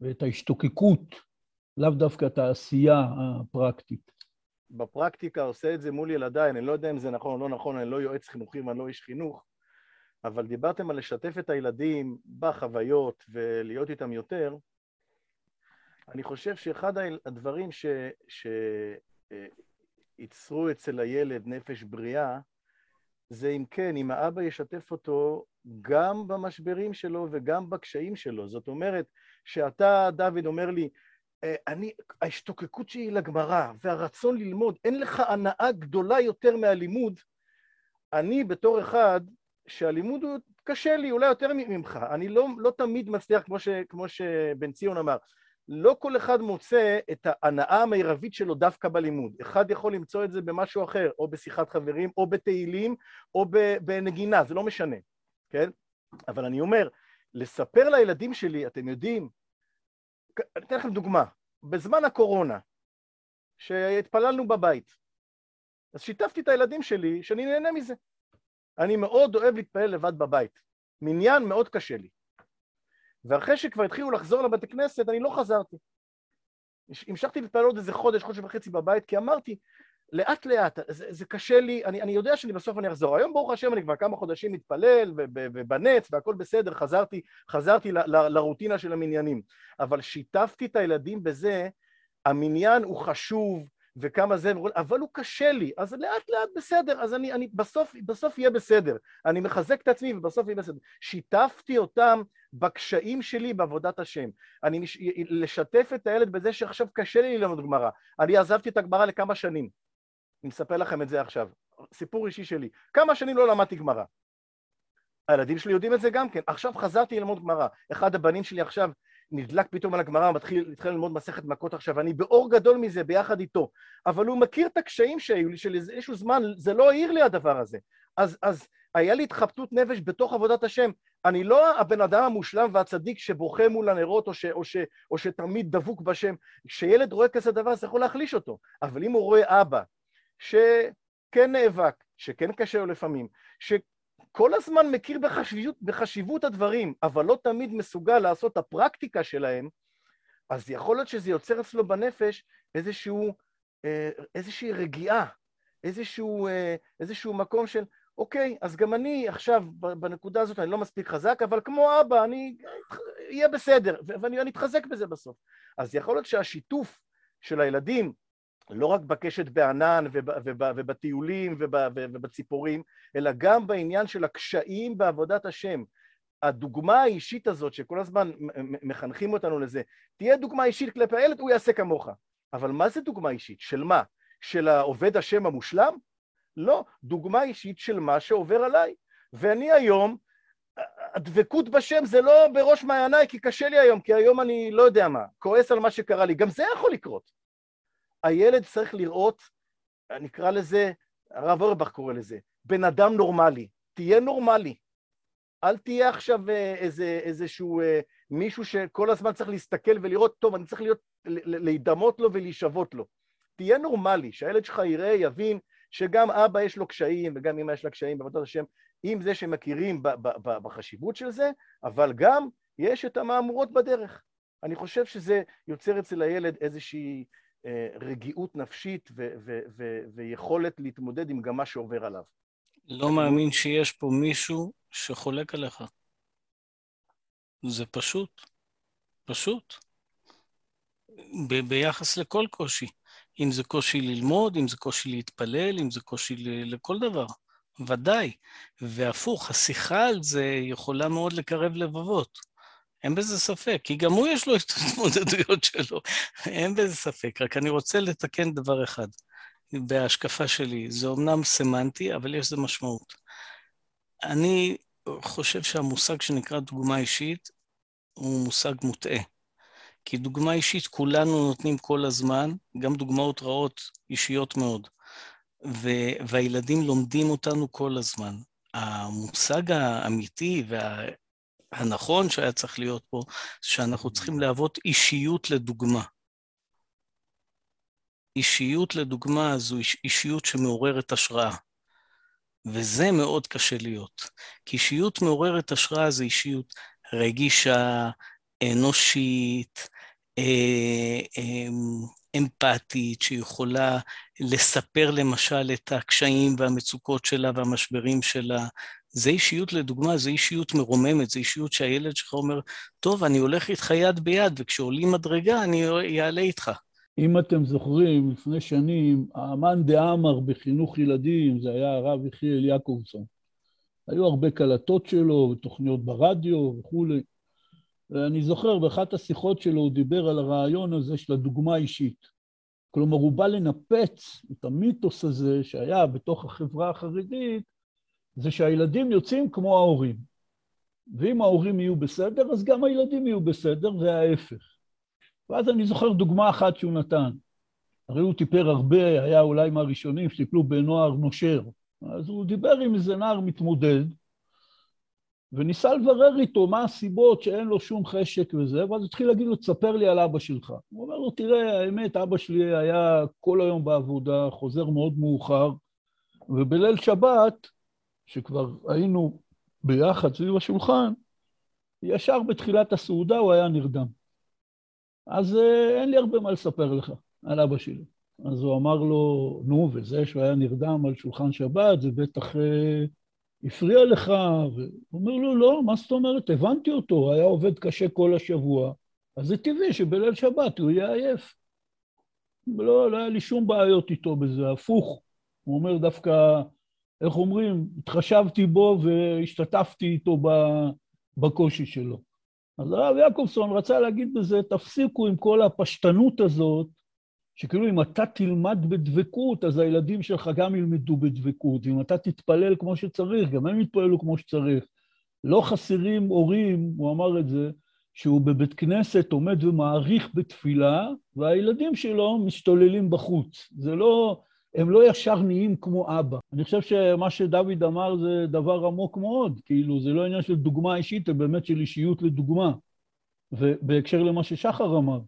S1: ואת ההשתוקקות, לאו דווקא את העשייה הפרקטית.
S2: בפרקטיקה עושה את זה מול ילדיי, אני לא יודע אם זה נכון או לא נכון, אני לא יועץ חינוכי ואני לא איש חינוך, אבל דיברתם על לשתף את הילדים בחוויות ולהיות איתם יותר, אני חושב שאחד הדברים שייצרו אצל הילד נפש בריאה, זה אם כן, אם האבא ישתף אותו גם במשברים שלו וגם בקשיים שלו. זאת אומרת, שאתה, דוד, אומר לי, אה, אני, ההשתוקקות שלי לגמרא והרצון ללמוד, אין לך הנאה גדולה יותר מהלימוד. אני בתור אחד שהלימוד הוא קשה לי, אולי יותר ממך. אני לא, לא תמיד מצליח, כמו, ש, כמו שבן ציון אמר, לא כל אחד מוצא את ההנאה המרבית שלו דווקא בלימוד. אחד יכול למצוא את זה במשהו אחר, או בשיחת חברים, או בתהילים, או בנגינה, זה לא משנה, כן? אבל אני אומר, לספר לילדים שלי, אתם יודעים, אני אתן לכם דוגמה, בזמן הקורונה, שהתפללנו בבית, אז שיתפתי את הילדים שלי שאני נהנה מזה. אני מאוד אוהב להתפלל לבד בבית. מניין מאוד קשה לי. ואחרי שכבר התחילו לחזור לבתי כנסת, אני לא חזרתי. המשכתי להתפלל עוד איזה חודש, חודש וחצי בבית, כי אמרתי, לאט לאט, זה, זה קשה לי, אני, אני יודע שאני בסוף אני אחזור. היום ברוך השם אני כבר כמה חודשים מתפלל ובנץ והכל בסדר, חזרתי, חזרתי ל, ל, לרוטינה של המניינים. אבל שיתפתי את הילדים בזה, המניין הוא חשוב, וכמה זה, אבל הוא קשה לי, אז לאט לאט בסדר, אז אני, אני בסוף, בסוף יהיה בסדר, אני מחזק את עצמי ובסוף יהיה בסדר. שיתפתי אותם בקשיים שלי בעבודת השם. אני לשתף את הילד בזה שעכשיו קשה לי ללמוד גמרא. אני עזבתי את הגמרא לכמה שנים. אני מספר לכם את זה עכשיו. סיפור אישי שלי. כמה שנים לא למדתי גמרא. הילדים שלי יודעים את זה גם כן. עכשיו חזרתי ללמוד גמרא. אחד הבנים שלי עכשיו נדלק פתאום על הגמרא, מתחיל, מתחיל ללמוד מסכת מכות עכשיו, אני באור גדול מזה ביחד איתו, אבל הוא מכיר את הקשיים שהיו לי, של איזשהו זמן, זה לא העיר לי הדבר הזה. אז, אז היה לי התחבטות נפש בתוך עבודת השם. אני לא הבן אדם המושלם והצדיק שבוכה מול הנרות או, ש, או, ש, או שתמיד דבוק בשם. כשילד רואה כזה דבר זה יכול להחליש אותו, אבל אם הוא רואה אבא שכן נאבק, שכן קשה לו לפעמים, ש... כל הזמן מכיר בחשיבות, בחשיבות הדברים, אבל לא תמיד מסוגל לעשות את הפרקטיקה שלהם, אז יכול להיות שזה יוצר אצלו בנפש איזשהו, אה, איזושהי רגיעה, איזשהו, אה, איזשהו מקום של, אוקיי, אז גם אני עכשיו בנקודה הזאת אני לא מספיק חזק, אבל כמו אבא, אני אהיה בסדר, ואני אתחזק בזה בסוף. אז יכול להיות שהשיתוף של הילדים לא רק בקשת בענן ובטיולים ובציפורים, אלא גם בעניין של הקשיים בעבודת השם. הדוגמה האישית הזאת, שכל הזמן מחנכים אותנו לזה, תהיה דוגמה אישית כלפי הילד, הוא יעשה כמוך. אבל מה זה דוגמה אישית? של מה? של העובד השם המושלם? לא, דוגמה אישית של מה שעובר עליי. ואני היום, הדבקות בשם זה לא בראש מעייניי, כי קשה לי היום, כי היום אני לא יודע מה, כועס על מה שקרה לי. גם זה יכול לקרות. הילד צריך לראות, נקרא לזה, הרב אורבך קורא לזה, בן אדם נורמלי, תהיה נורמלי. אל תהיה עכשיו אה, איזה, איזשהו אה, מישהו שכל הזמן צריך להסתכל ולראות, טוב, אני צריך להיות, להידמות לו ולהישבות לו. תהיה נורמלי, שהילד שלך יראה, יבין שגם אבא יש לו קשיים וגם אמא יש לה קשיים בעבודת השם, עם זה שמכירים בחשיבות של זה, אבל גם יש את המהמורות בדרך. אני חושב שזה יוצר אצל הילד איזושהי רגיעות נפשית ו- ו- ו- ויכולת להתמודד עם גם מה שעובר עליו.
S4: לא מאמין שיש פה מישהו שחולק עליך. זה פשוט, פשוט. ב- ביחס לכל קושי. אם זה קושי ללמוד, אם זה קושי להתפלל, אם זה קושי ל- לכל דבר. ודאי. והפוך, השיחה על זה יכולה מאוד לקרב לבבות. אין בזה ספק, כי גם הוא יש לו את ההתמודדויות שלו, אין בזה ספק. רק אני רוצה לתקן דבר אחד בהשקפה שלי. זה אומנם סמנטי, אבל יש לזה משמעות. אני חושב שהמושג שנקרא דוגמה אישית הוא מושג מוטעה. כי דוגמה אישית כולנו נותנים כל הזמן, גם דוגמאות רעות אישיות מאוד. והילדים לומדים אותנו כל הזמן. המושג האמיתי וה... הנכון שהיה צריך להיות פה, שאנחנו צריכים להוות אישיות לדוגמה. אישיות לדוגמה זו אישיות שמעוררת השראה. וזה מאוד קשה להיות. כי אישיות מעוררת השראה זו אישיות רגישה, אנושית, אה, אה, אמפתית, שיכולה לספר למשל את הקשיים והמצוקות שלה והמשברים שלה. זה אישיות, לדוגמה, זה אישיות מרוממת, זה אישיות שהילד שלך אומר, טוב, אני הולך איתך יד ביד, וכשעולים מדרגה אני אעלה איתך.
S1: אם אתם זוכרים, לפני שנים, האמן דאמר בחינוך ילדים, זה היה הרב יחיאל יעקובסון. היו הרבה קלטות שלו, ותוכניות ברדיו וכולי. ואני זוכר, באחת השיחות שלו הוא דיבר על הרעיון הזה של הדוגמה האישית. כלומר, הוא בא לנפץ את המיתוס הזה שהיה בתוך החברה החרדית, זה שהילדים יוצאים כמו ההורים. ואם ההורים יהיו בסדר, אז גם הילדים יהיו בסדר, וההפך. ואז אני זוכר דוגמה אחת שהוא נתן. הרי הוא טיפר הרבה, היה אולי מהראשונים שטיפלו בנוער נושר. אז הוא דיבר עם איזה נער מתמודד, וניסה לברר איתו מה הסיבות שאין לו שום חשק וזה, ואז התחיל להגיד לו, תספר לי על אבא שלך. הוא אומר לו, תראה, האמת, אבא שלי היה כל היום בעבודה, חוזר מאוד מאוחר, ובליל שבת, שכבר היינו ביחד סביב השולחן, ישר בתחילת הסעודה הוא היה נרדם. אז אה, אין לי הרבה מה לספר לך על אבא שלי. אז הוא אמר לו, נו, וזה שהוא היה נרדם על שולחן שבת, זה בטח אה, הפריע לך. והוא אומר לו, לא, מה זאת אומרת? הבנתי אותו, הוא היה עובד קשה כל השבוע, אז זה טבעי שבליל שבת הוא יהיה עייף. לא, לא היה לי שום בעיות איתו בזה, הפוך. הוא אומר דווקא, איך אומרים, התחשבתי בו והשתתפתי איתו בקושי שלו. אז הרב יעקובסון רצה להגיד בזה, תפסיקו עם כל הפשטנות הזאת, שכאילו אם אתה תלמד בדבקות, אז הילדים שלך גם ילמדו בדבקות, ואם אתה תתפלל כמו שצריך, גם הם יתפללו כמו שצריך. לא חסרים הורים, הוא אמר את זה, שהוא בבית כנסת עומד ומעריך בתפילה, והילדים שלו משתוללים בחוץ. זה לא, הם לא ישר נהיים כמו אבא. אני חושב שמה שדוד אמר זה דבר עמוק מאוד, כאילו, זה לא עניין של דוגמה אישית, זה באמת של אישיות לדוגמה. ובהקשר למה ששחר אמר,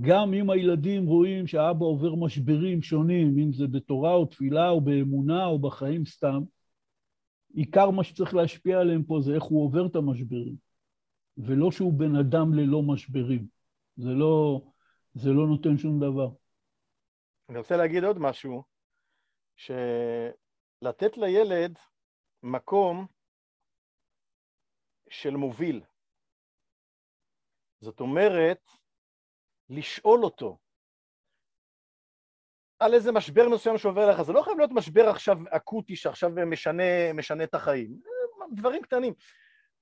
S1: גם אם הילדים רואים שהאבא עובר משברים שונים, אם זה בתורה או תפילה או באמונה או בחיים סתם, עיקר מה שצריך להשפיע עליהם פה זה איך הוא עובר את המשברים, ולא שהוא בן אדם ללא משברים. זה לא, זה לא נותן שום דבר.
S2: אני רוצה להגיד עוד משהו, שלתת לילד מקום של מוביל. זאת אומרת, לשאול אותו על איזה משבר מסוים שעובר לך, זה לא חייב להיות משבר עכשיו אקוטי שעכשיו משנה, משנה את החיים, דברים קטנים.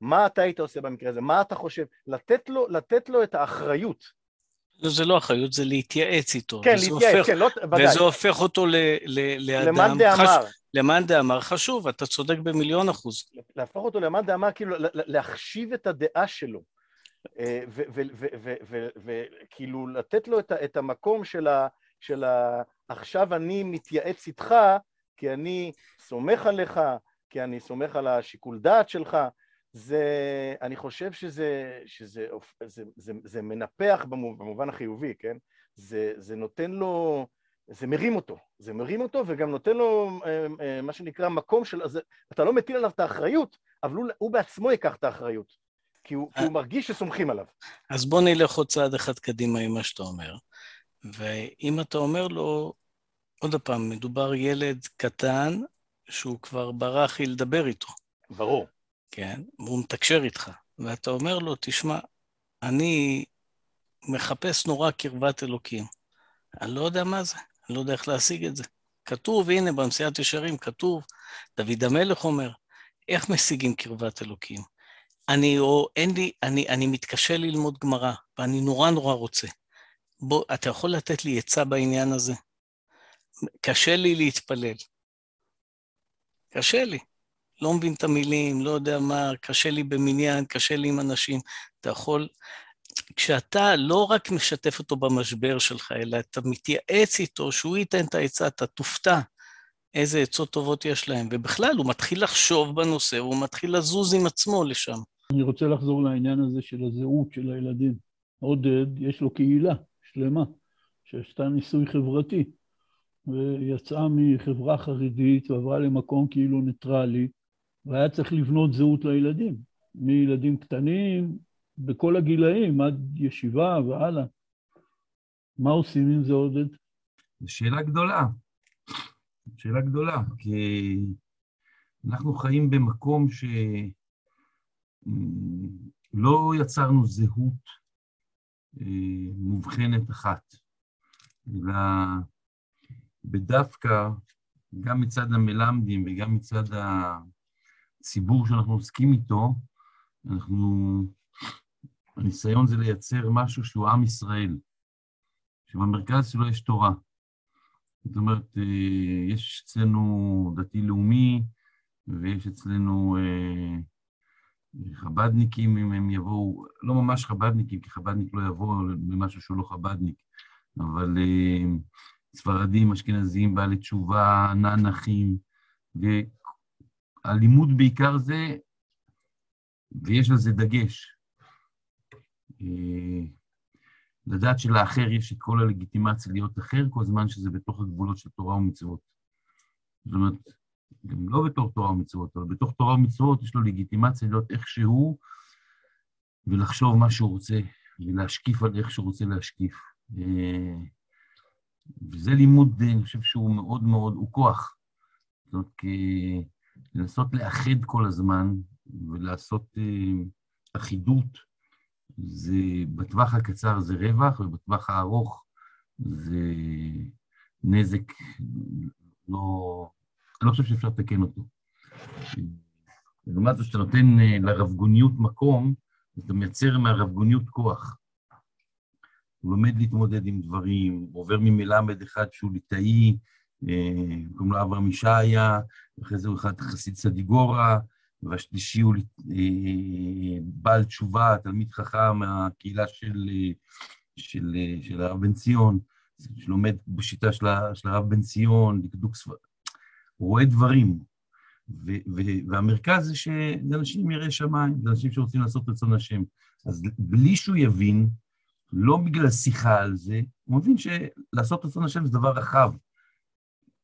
S2: מה אתה היית עושה במקרה הזה? מה אתה חושב? לתת לו, לתת לו את האחריות.
S4: לא, זה לא אחריות, זה להתייעץ איתו.
S2: כן, להתייעץ, הופך, כן, לא, ודאי.
S4: וזה הופך אותו ל, ל, לאדם...
S2: למאן דאמר. חש...
S4: למאן דאמר חשוב, אתה צודק במיליון אחוז.
S2: להפוך אותו למאן דאמר, כאילו להחשיב את הדעה שלו. אה, וכאילו לתת לו את המקום של ה... עכשיו אני מתייעץ איתך, כי אני סומך עליך, כי אני סומך על השיקול דעת שלך, זה, אני חושב שזה, שזה זה, זה, זה מנפח במובן החיובי, כן? זה, זה נותן לו, זה מרים אותו, זה מרים אותו וגם נותן לו אה, אה, מה שנקרא מקום של, אז אתה לא מטיל עליו את האחריות, אבל הוא, הוא בעצמו ייקח את האחריות. כי הוא, כי הוא מרגיש שסומכים עליו.
S4: אז בוא נלך עוד צעד אחד קדימה עם מה שאתה אומר. ואם אתה אומר לו, עוד פעם, מדובר ילד קטן שהוא כבר ברח לדבר איתו.
S2: ברור.
S4: כן, והוא מתקשר איתך, ואתה אומר לו, תשמע, אני מחפש נורא קרבת אלוקים. אני לא יודע מה זה, אני לא יודע איך להשיג את זה. כתוב, הנה, במסיעת ישרים כתוב, דוד המלך אומר, איך משיגים קרבת אלוקים? אני, או אין לי, אני, אני מתקשה ללמוד גמרא, ואני נורא נורא רוצה. בוא, אתה יכול לתת לי עצה בעניין הזה? קשה לי להתפלל. קשה לי. לא מבין את המילים, לא יודע מה, קשה לי במניין, קשה לי עם אנשים. אתה יכול... כשאתה לא רק משתף אותו במשבר שלך, אלא אתה מתייעץ איתו, שהוא ייתן את העצה, אתה תופתע איזה עצות טובות יש להם. ובכלל, הוא מתחיל לחשוב בנושא, הוא מתחיל לזוז עם עצמו לשם.
S1: אני רוצה לחזור לעניין הזה של הזהות של הילדים. עודד, יש לו קהילה שלמה שעשתה ניסוי חברתי, ויצאה מחברה חרדית ועברה למקום כאילו ניטרלי, והיה צריך לבנות זהות לילדים, מילדים קטנים, בכל הגילאים, עד ישיבה והלאה. מה עושים עם זה, עודד?
S5: זו שאלה גדולה. שאלה גדולה, כי אנחנו חיים במקום שלא יצרנו זהות אה, מובחנת אחת, אלא בדווקא, גם מצד המלמדים וגם מצד הציבור שאנחנו עוסקים איתו, אנחנו, הניסיון זה לייצר משהו שהוא עם ישראל, שבמרכז שלו יש תורה. זאת אומרת, אה, יש אצלנו דתי-לאומי, ויש אצלנו אה, חבדניקים, אם הם יבואו, לא ממש חבדניקים, כי חבדניק לא יבוא למשהו שהוא לא חבדניק, אבל אה, ספרדים, אשכנזים, בעלי תשובה, ננחים, והלימוד בעיקר זה, ויש לזה דגש. לדעת שלאחר יש את כל הלגיטימציה להיות אחר, כל זמן שזה בתוך הגבולות של תורה ומצוות. זאת אומרת, גם לא בתוך תורה ומצוות, אבל בתוך תורה ומצוות יש לו לגיטימציה להיות איך שהוא, ולחשוב מה שהוא רוצה, ולהשקיף על איך שהוא רוצה להשקיף. אה, וזה לימוד, אני חושב שהוא מאוד מאוד, הוא כוח. זאת אומרת, לנסות לאחד כל הזמן ולעשות אה, אחידות, זה בטווח הקצר זה רווח, ובטווח הארוך זה נזק לא... אני לא חושב שאפשר לתקן אותו. לעומת זאת, שאתה נותן אה, לרבגוניות מקום, אתה מייצר מהרבגוניות כוח. הוא לומד להתמודד עם דברים, עובר ממלמד אחד שהוא ליטאי, אה, קוראים לו אברהם ישעיה, ואחרי זה הוא אחד חסיד סדיגורה, והשלישי הוא אה, בעל תשובה, תלמיד חכם מהקהילה של, של, של הרב בן ציון, שלומד בשיטה של, של הרב בן ציון, דקדוק ספר... הוא רואה דברים. ו- ו- והמרכז זה אנשים יראי שמיים, אנשים שרוצים לעשות רצון השם. אז בלי שהוא יבין, לא בגלל שיחה על זה, הוא מבין שלעשות רצון השם זה דבר רחב.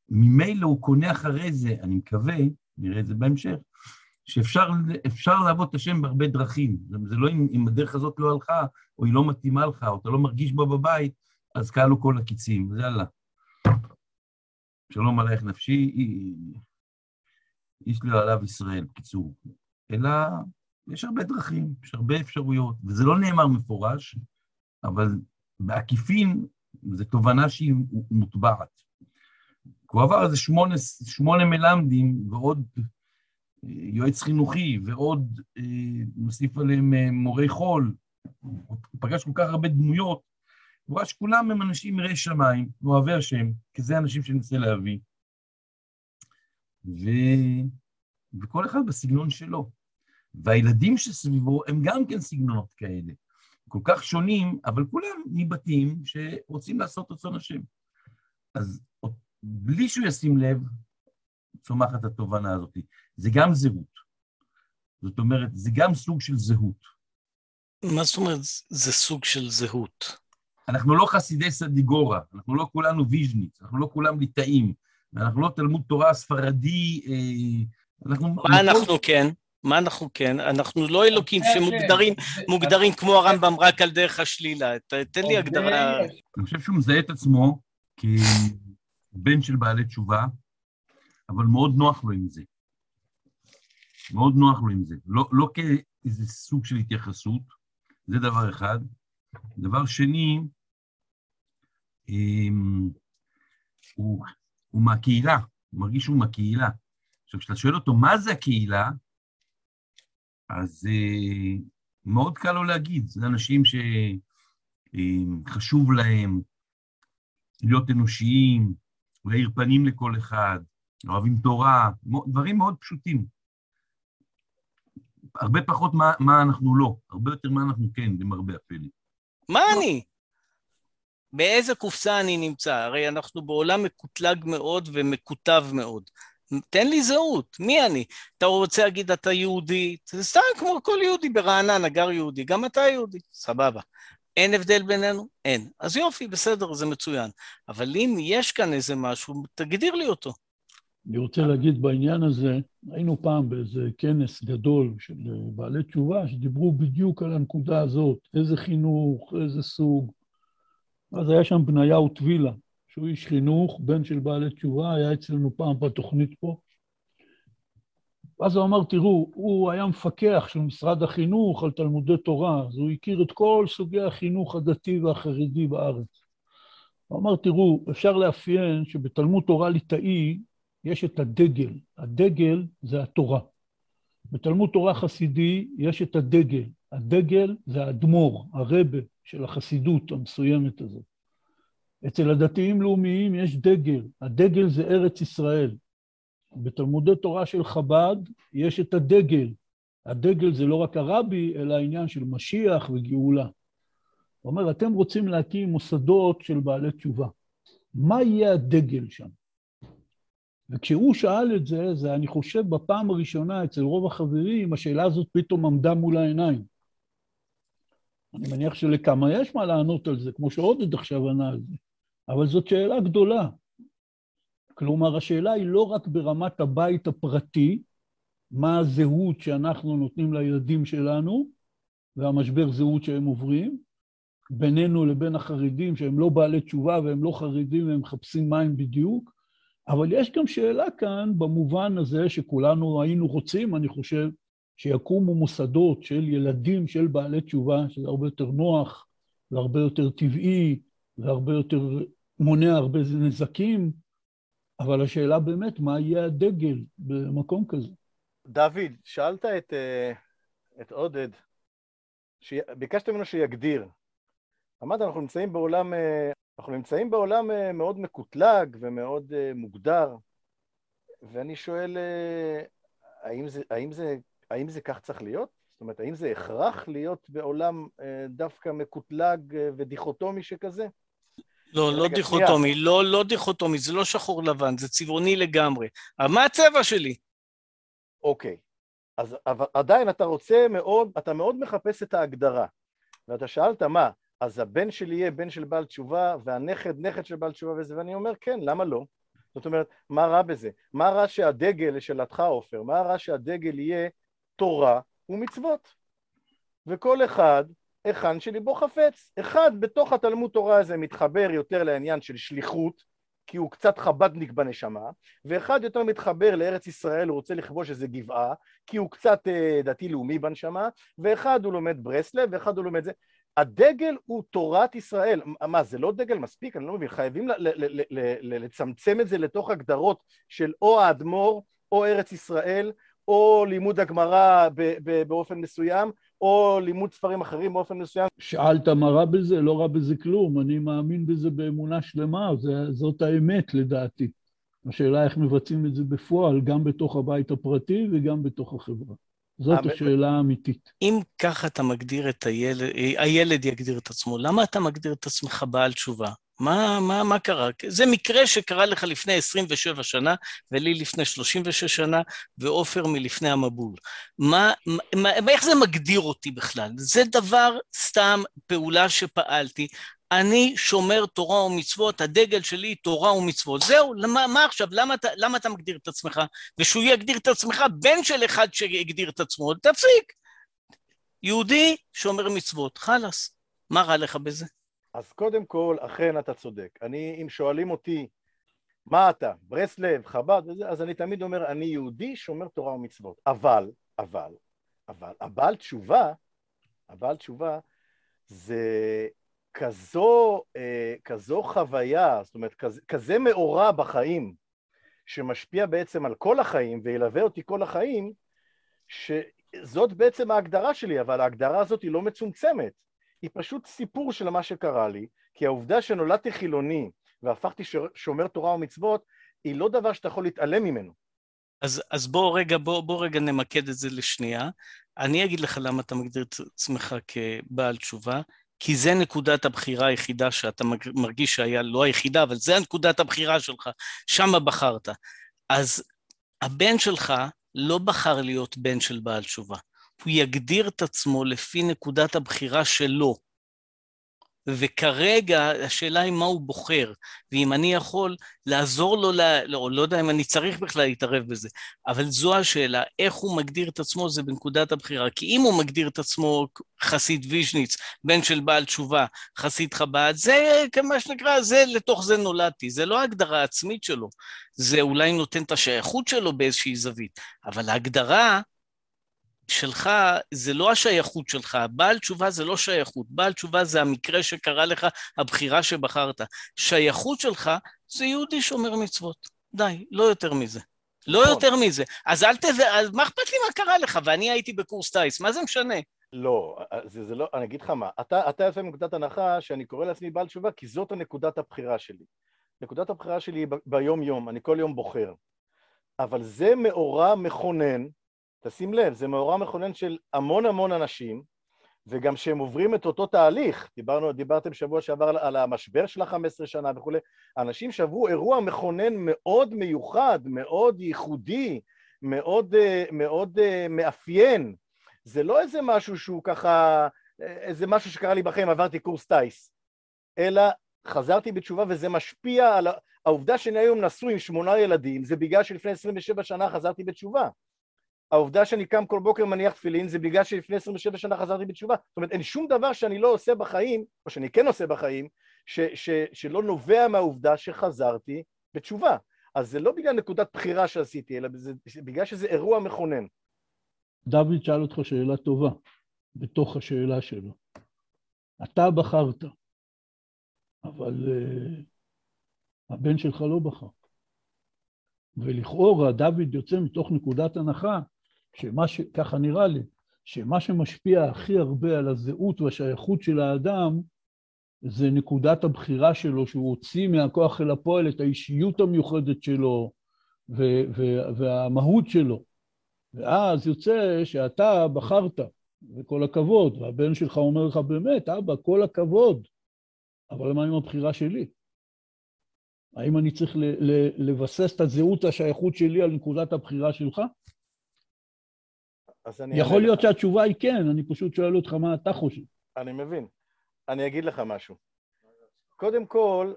S5: ממילא הוא קונה אחרי זה, אני מקווה, נראה את זה בהמשך, שאפשר לעבוד את השם בהרבה דרכים. זה לא אם, אם הדרך הזאת לא הלכה, או היא לא מתאימה לך, או אתה לא מרגיש בה בבית, אז כלו כל הקיצים, זה יאללה. שלום עלייך נפשי, איש לא עליו ישראל, בקיצור. אלא יש הרבה דרכים, יש הרבה אפשרויות, וזה לא נאמר מפורש, אבל בעקיפין זו תובנה שהיא מוטבעת. הוא עבר איזה שמונה, שמונה מלמדים ועוד אה, יועץ חינוכי ועוד אה, מוסיף עליהם אה, מורי חול, הוא פגש כל כך הרבה דמויות, הוא רואה שכולם הם אנשים יראי שמיים, אוהבי השם, כי זה אנשים שנרצה להביא. ו... וכל אחד בסגנון שלו. והילדים שסביבו הם גם כן סגנונות כאלה. כל כך שונים, אבל כולם מבתים שרוצים לעשות רצון השם. אז בלי שהוא ישים לב, צומחת התובנה הזאת. זה גם זהות. זאת אומרת, זה גם סוג של זהות.
S4: מה זאת אומרת זה סוג של זהות?
S5: אנחנו לא חסידי סדיגורה, אנחנו לא כולנו ויז'ניץ, אנחנו לא כולם ליטאים, אנחנו לא תלמוד תורה ספרדי, אה,
S4: אנחנו... מה אנחנו כן? מה אנחנו כן? אנחנו לא אלוקים שמוגדרים מוגדרים כמו הרמב"ם רק על דרך השלילה. תן לי הגדרה.
S5: אני חושב שהוא מזהה את עצמו כבן של בעלי תשובה, אבל מאוד נוח לו עם זה. מאוד נוח לו עם זה. לא, לא כאיזה סוג של התייחסות, זה דבר אחד. דבר שני, אמ, הוא, הוא מהקהילה, הוא מרגיש שהוא מהקהילה. עכשיו, כשאתה שואל אותו מה זה הקהילה, אז uh, מאוד קל לו להגיד, זה אנשים שחשוב אמ, להם להיות אנושיים, להאיר פנים לכל אחד, אוהבים תורה, דברים מאוד פשוטים. הרבה פחות מה, מה אנחנו לא, הרבה יותר מה אנחנו כן, למרבה הפלא.
S4: מה לא. אני? באיזה קופסה אני נמצא? הרי אנחנו בעולם מקוטלג מאוד ומקוטב מאוד. תן לי זהות, מי אני? אתה רוצה להגיד אתה יהודי? זה סתם כמו כל יהודי ברעננה, גר יהודי, גם אתה יהודי, סבבה. אין הבדל בינינו? אין. אז יופי, בסדר, זה מצוין. אבל אם יש כאן איזה משהו, תגדיר לי אותו.
S1: אני רוצה להגיד בעניין הזה, היינו פעם באיזה כנס גדול של בעלי תשובה, שדיברו בדיוק על הנקודה הזאת, איזה חינוך, איזה סוג. אז היה שם בניהו טבילה, שהוא איש חינוך, בן של בעלי תשובה, היה אצלנו פעם בתוכנית פה. ואז הוא אמר, תראו, הוא היה מפקח של משרד החינוך על תלמודי תורה, אז הוא הכיר את כל סוגי החינוך הדתי והחרדי בארץ. הוא אמר, תראו, אפשר לאפיין שבתלמוד תורה ליטאי יש את הדגל. הדגל זה התורה. בתלמוד תורה חסידי יש את הדגל. הדגל זה האדמו"ר, הרבה של החסידות המסוימת הזאת. אצל הדתיים לאומיים יש דגל, הדגל זה ארץ ישראל. בתלמודי תורה של חב"ד יש את הדגל. הדגל זה לא רק הרבי, אלא העניין של משיח וגאולה. הוא אומר, אתם רוצים להקים מוסדות של בעלי תשובה. מה יהיה הדגל שם? וכשהוא שאל את זה, זה אני חושב בפעם הראשונה אצל רוב החברים, השאלה הזאת פתאום עמדה מול העיניים. אני מניח שלכמה יש מה לענות על זה, כמו שעודד עכשיו ענה על זה, אבל זאת שאלה גדולה. כלומר, השאלה היא לא רק ברמת הבית הפרטי, מה הזהות שאנחנו נותנים לילדים שלנו, והמשבר זהות שהם עוברים, בינינו לבין החרדים, שהם לא בעלי תשובה והם לא חרדים והם מחפשים מים בדיוק, אבל יש גם שאלה כאן במובן הזה שכולנו היינו רוצים, אני חושב, שיקומו מוסדות של ילדים של בעלי תשובה, שזה הרבה יותר נוח והרבה יותר טבעי והרבה יותר מונע הרבה נזקים, אבל השאלה באמת, מה יהיה הדגל במקום כזה?
S2: דוד, שאלת את, אה, את עודד, ביקשת ממנו שיגדיר. אמרת, אנחנו נמצאים בעולם, אה, אנחנו נמצאים בעולם אה, מאוד מקוטלג ומאוד מוגדר, ואני שואל, האם זה, האם זה האם זה כך צריך להיות? זאת אומרת, האם זה הכרח להיות בעולם דווקא מקוטלג ודיכוטומי שכזה?
S4: לא, לא דיכוטומי, לא, לא דיכוטומי, זה לא שחור לבן, זה צבעוני לגמרי. אבל מה הצבע שלי?
S2: אוקיי, אז אבל עדיין אתה רוצה מאוד, אתה מאוד מחפש את ההגדרה. ואתה שאלת מה, אז הבן שלי יהיה בן של בעל תשובה, והנכד נכד של בעל תשובה וזה, ואני אומר כן, למה לא? זאת אומרת, מה רע בזה? מה רע שהדגל, לשאלתך עופר, מה רע שהדגל יהיה תורה ומצוות. וכל אחד, היכן שליבו חפץ. אחד בתוך התלמוד תורה הזה מתחבר יותר לעניין של שליחות, כי הוא קצת חבדניק בנשמה, ואחד יותר מתחבר לארץ ישראל, הוא רוצה לכבוש איזה גבעה, כי הוא קצת אה, דתי-לאומי בנשמה, ואחד הוא לומד ברסלב, ואחד הוא לומד זה. הדגל הוא תורת ישראל. מה, זה לא דגל מספיק? אני לא מבין. חייבים לצמצם את זה לתוך הגדרות של או האדמו"ר, או ארץ ישראל, או לימוד הגמרא באופן מסוים, או לימוד ספרים אחרים באופן מסוים.
S1: שאלת מה רע בזה? לא רע בזה כלום, אני מאמין בזה באמונה שלמה, זה, זאת האמת לדעתי. השאלה איך מבצעים את זה בפועל, גם בתוך הבית הפרטי וגם בתוך החברה. זאת השאלה האמיתית.
S4: אם ככה אתה מגדיר את הילד, הילד יגדיר את עצמו, למה אתה מגדיר את עצמך בעל תשובה? מה, מה, מה קרה? זה מקרה שקרה לך לפני 27 שנה, ולי לפני 36 שנה, ועופר מלפני המבול. מה, מה, איך זה מגדיר אותי בכלל? זה דבר, סתם פעולה שפעלתי. אני שומר תורה ומצוות, הדגל שלי תורה ומצוות. זהו, למה, מה עכשיו? למה אתה, למה אתה מגדיר את עצמך? ושהוא יגדיר את עצמך, בן של אחד שהגדיר את עצמו, תפסיק. יהודי שומר מצוות, חלאס. מה רע לך בזה?
S2: אז קודם כל, אכן אתה צודק. אני, אם שואלים אותי, מה אתה, ברסלב, חב"ד, אז אני תמיד אומר, אני יהודי שומר תורה ומצוות. אבל, אבל, אבל, הבעל תשובה, הבעל תשובה, זה כזו, אה, כזו חוויה, זאת אומרת, כזה, כזה מאורע בחיים, שמשפיע בעצם על כל החיים וילווה אותי כל החיים, שזאת בעצם ההגדרה שלי, אבל ההגדרה הזאת היא לא מצומצמת. היא פשוט סיפור של מה שקרה לי, כי העובדה שנולדתי חילוני והפכתי שומר תורה ומצוות, היא לא דבר שאתה יכול להתעלם ממנו.
S4: אז, אז בוא רגע, בוא, בוא רגע נמקד את זה לשנייה. אני אגיד לך למה אתה מגדיר את עצמך כבעל תשובה, כי זה נקודת הבחירה היחידה שאתה מרגיש שהיה, לא היחידה, אבל זה נקודת הבחירה שלך, שמה בחרת. אז הבן שלך לא בחר להיות בן של בעל תשובה. הוא יגדיר את עצמו לפי נקודת הבחירה שלו. וכרגע השאלה היא מה הוא בוחר, ואם אני יכול לעזור לו, לה, לא, לא יודע אם אני צריך בכלל להתערב בזה, אבל זו השאלה, איך הוא מגדיר את עצמו זה בנקודת הבחירה, כי אם הוא מגדיר את עצמו חסיד ויז'ניץ, בן של בעל תשובה, חסיד חב"ד, זה כמה שנקרא, זה לתוך זה נולדתי, זה לא ההגדרה העצמית שלו, זה אולי נותן את השייכות שלו באיזושהי זווית, אבל ההגדרה שלך זה לא השייכות שלך, בעל תשובה זה לא שייכות, בעל תשובה זה המקרה שקרה לך, הבחירה שבחרת. שייכות שלך זה יהודי שומר מצוות. די, לא יותר מזה. לא נכון. יותר מזה. אז אל ת... אז מה אכפת לי מה קרה לך? ואני הייתי בקורס טיס, מה זה משנה?
S2: לא, זה, זה לא, אני אגיד לך מה, אתה, אתה יוצא מנקודת הנחה שאני קורא לעצמי בעל תשובה כי זאת הנקודת הבחירה שלי. נקודת הבחירה שלי היא ביום-יום, אני כל יום בוחר. אבל זה מאורע מכונן תשים לב, זה מאורע מכונן של המון המון אנשים, וגם שהם עוברים את אותו תהליך, דיברנו, דיברתם שבוע שעבר על, המשבר של ה-15 שנה וכולי, אנשים שעברו אירוע מכונן מאוד מיוחד, מאוד ייחודי, מאוד, אה, מאוד אה, מאפיין, זה לא איזה משהו שהוא ככה, איזה משהו שקרה לי בחיים, עברתי קורס טיס, אלא חזרתי בתשובה וזה משפיע על העובדה שאני היום נשוי עם שמונה ילדים, זה בגלל שלפני 27 שנה חזרתי בתשובה. העובדה שאני קם כל בוקר מניח תפילין זה בגלל שלפני 27 שנה חזרתי בתשובה. זאת אומרת, אין שום דבר שאני לא עושה בחיים, או שאני כן עושה בחיים, ש, ש, שלא נובע מהעובדה שחזרתי בתשובה. אז זה לא בגלל נקודת בחירה שעשיתי, אלא זה, בגלל שזה אירוע מכונן.
S1: דוד שאל אותך שאלה טובה, בתוך השאלה שלו. אתה בחרת, אבל uh, הבן שלך לא בחר. ולכאורה דוד יוצא מתוך נקודת הנחה שמה ש... ככה נראה לי, שמה שמשפיע הכי הרבה על הזהות והשייכות של האדם זה נקודת הבחירה שלו, שהוא הוציא מהכוח אל הפועל את האישיות המיוחדת שלו ו- ו- והמהות שלו. ואז יוצא שאתה בחרת, וכל הכבוד, והבן שלך אומר לך באמת, אבא, כל הכבוד, אבל מה עם הבחירה שלי? האם אני צריך לבסס את הזהות השייכות שלי על נקודת הבחירה שלך? יכול להיות לך. שהתשובה היא כן, אני פשוט שואל אותך מה אתה חושב.
S2: אני מבין. אני אגיד לך משהו. קודם כל,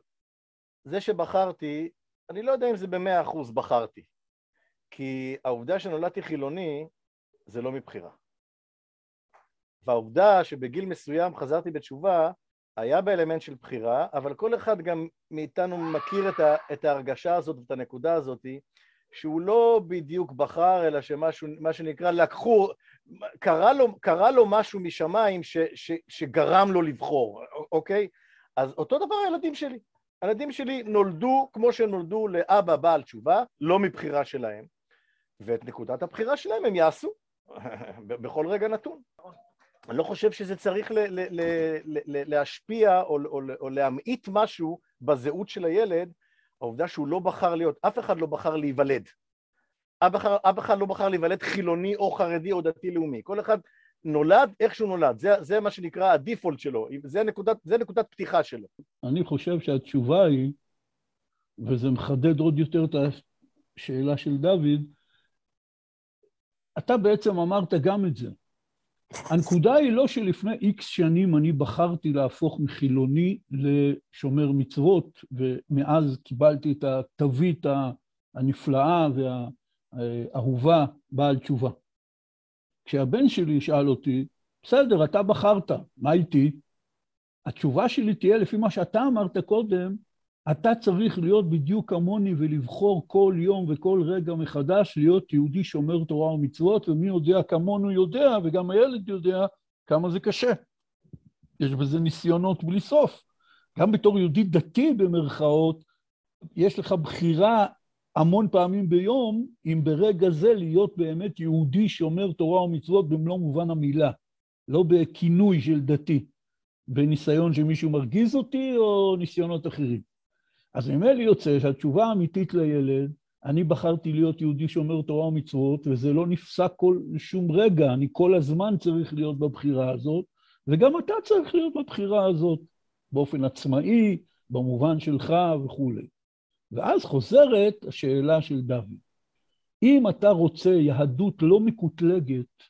S2: זה שבחרתי, אני לא יודע אם זה במאה אחוז בחרתי. כי העובדה שנולדתי חילוני, זה לא מבחירה. והעובדה שבגיל מסוים חזרתי בתשובה, היה באלמנט של בחירה, אבל כל אחד גם מאיתנו מכיר את, ה, את ההרגשה הזאת ואת הנקודה הזאת, שהוא לא בדיוק בחר, אלא שמשהו, מה שנקרא, לקחו, קרה לו, קרה לו משהו משמיים ש, ש, שגרם לו לבחור, אוקיי? אז אותו דבר הילדים שלי. הילדים שלי נולדו כמו שהם נולדו לאבא בעל תשובה, לא מבחירה שלהם, ואת נקודת הבחירה שלהם הם יעשו *laughs* בכל רגע נתון. אני לא חושב שזה צריך ל- ל- ל- ל- להשפיע או, או, או להמעיט משהו בזהות של הילד, העובדה שהוא לא בחר להיות, אף אחד לא בחר להיוולד. אף אחד, אף אחד לא בחר להיוולד חילוני או חרדי או דתי-לאומי. כל אחד נולד איך שהוא נולד, זה, זה מה שנקרא הדיפולט שלו, זה נקודת, זה נקודת פתיחה שלו.
S1: אני חושב שהתשובה היא, וזה מחדד עוד יותר את השאלה של דוד, אתה בעצם אמרת גם את זה. הנקודה היא לא שלפני איקס שנים אני בחרתי להפוך מחילוני לשומר מצוות, ומאז קיבלתי את התווית הנפלאה והאהובה בעל תשובה. כשהבן שלי ישאל אותי, בסדר, אתה בחרת, מה איתי? התשובה שלי תהיה לפי מה שאתה אמרת קודם, אתה צריך להיות בדיוק כמוני ולבחור כל יום וכל רגע מחדש להיות יהודי שומר תורה ומצוות, ומי יודע כמונו יודע, וגם הילד יודע כמה זה קשה. יש בזה ניסיונות בלי סוף. גם בתור יהודי דתי במרכאות, יש לך בחירה המון פעמים ביום, אם ברגע זה להיות באמת יהודי שומר תורה ומצוות במלוא מובן המילה, לא בכינוי של דתי, בניסיון שמישהו מרגיז אותי או ניסיונות אחרים. אז ממילא יוצא שהתשובה האמיתית לילד, אני בחרתי להיות יהודי שומר תורה ומצוות, וזה לא נפסק כל, שום רגע, אני כל הזמן צריך להיות בבחירה הזאת, וגם אתה צריך להיות בבחירה הזאת, באופן עצמאי, במובן שלך וכולי. ואז חוזרת השאלה של דוד. אם אתה רוצה יהדות לא מקוטלגת,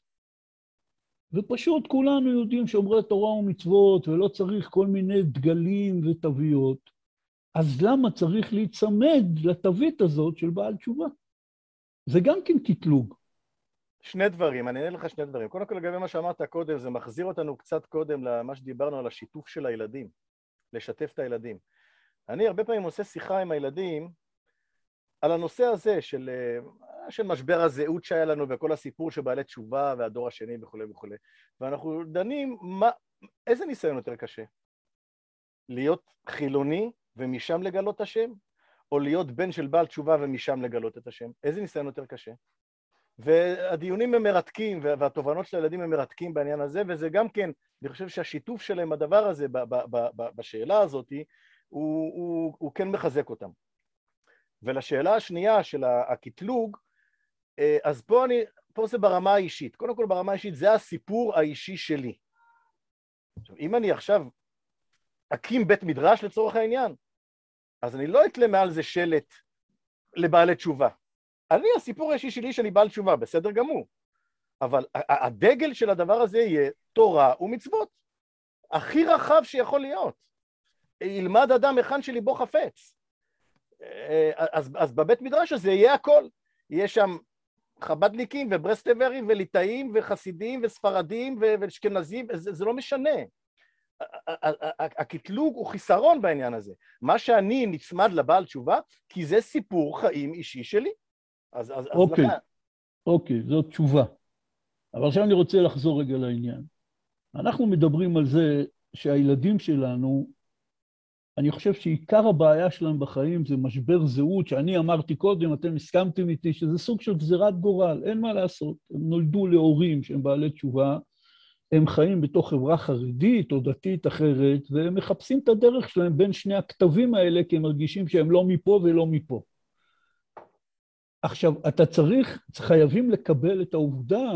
S1: ופשוט כולנו יהודים שומרי תורה ומצוות, ולא צריך כל מיני דגלים ותוויות, אז למה צריך להיצמד לתווית הזאת של בעל תשובה? זה גם כן קטלוג.
S2: שני דברים, אני אענה לך שני דברים. קודם כל לגבי מה שאמרת קודם, זה מחזיר אותנו קצת קודם למה שדיברנו על השיתוף של הילדים, לשתף את הילדים. אני הרבה פעמים עושה שיחה עם הילדים על הנושא הזה של, אה, של משבר הזהות שהיה לנו וכל הסיפור של בעלי תשובה והדור השני וכולי וכולי. ואנחנו דנים מה, איזה ניסיון יותר קשה? להיות חילוני ומשם לגלות השם, או להיות בן של בעל תשובה ומשם לגלות את השם? איזה ניסיון יותר קשה? והדיונים הם מרתקים, והתובנות של הילדים הם מרתקים בעניין הזה, וזה גם כן, אני חושב שהשיתוף שלהם בדבר הזה, בשאלה הזאת, הוא, הוא, הוא כן מחזק אותם. ולשאלה השנייה של הקטלוג, אה, אז פה, אני, פה זה ברמה האישית. קודם כל ברמה האישית זה הסיפור האישי שלי. עכשיו, אם אני עכשיו אקים בית מדרש לצורך העניין, אז אני לא אתלה מעל זה שלט לבעלי תשובה. אני, הסיפור האישי שלי שאני בעל תשובה, בסדר גמור. אבל הדגל של הדבר הזה יהיה תורה ומצוות. הכי רחב שיכול להיות. ילמד אדם היכן שליבו חפץ. אה, אז, אז בבית מדרש הזה יהיה הכל. יהיה שם חב"דניקים וברסלברים וליטאים וחסידים וספרדים ואשכנזים, זה, זה לא משנה. הקטלוג הוא חיסרון בעניין הזה. מה שאני נצמד לבעל תשובה, כי זה סיפור חיים אישי שלי. אז, אז,
S1: אוקיי, אז אוקיי, זאת תשובה. אבל עכשיו אני רוצה לחזור רגע לעניין. אנחנו מדברים על זה שהילדים שלנו, אני חושב שעיקר הבעיה שלהם בחיים זה משבר זהות, שאני אמרתי קודם, אתם הסכמתם איתי, שזה סוג של גזירת גורל, אין מה לעשות. הם נולדו להורים שהם בעלי תשובה, הם חיים בתוך חברה חרדית או דתית אחרת, והם מחפשים את הדרך שלהם בין שני הכתבים האלה, כי הם מרגישים שהם לא מפה ולא מפה. עכשיו, אתה צריך, חייבים לקבל את העובדה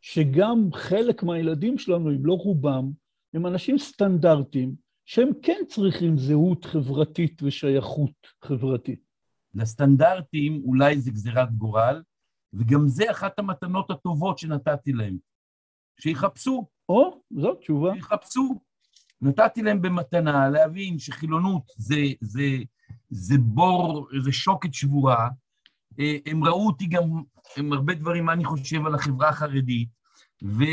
S1: שגם חלק מהילדים שלנו, אם לא רובם, הם אנשים סטנדרטיים, שהם כן צריכים זהות חברתית ושייכות חברתית.
S5: לסטנדרטים אולי זה גזירת גורל, וגם זה אחת המתנות הטובות שנתתי להם. שיחפשו.
S1: או, זאת תשובה.
S5: שיחפשו. נתתי להם במתנה להבין שחילונות זה, זה, זה בור, זה שוקת שבורה, אה, הם ראו אותי גם, עם הרבה דברים, מה אני חושב על החברה החרדית, ו...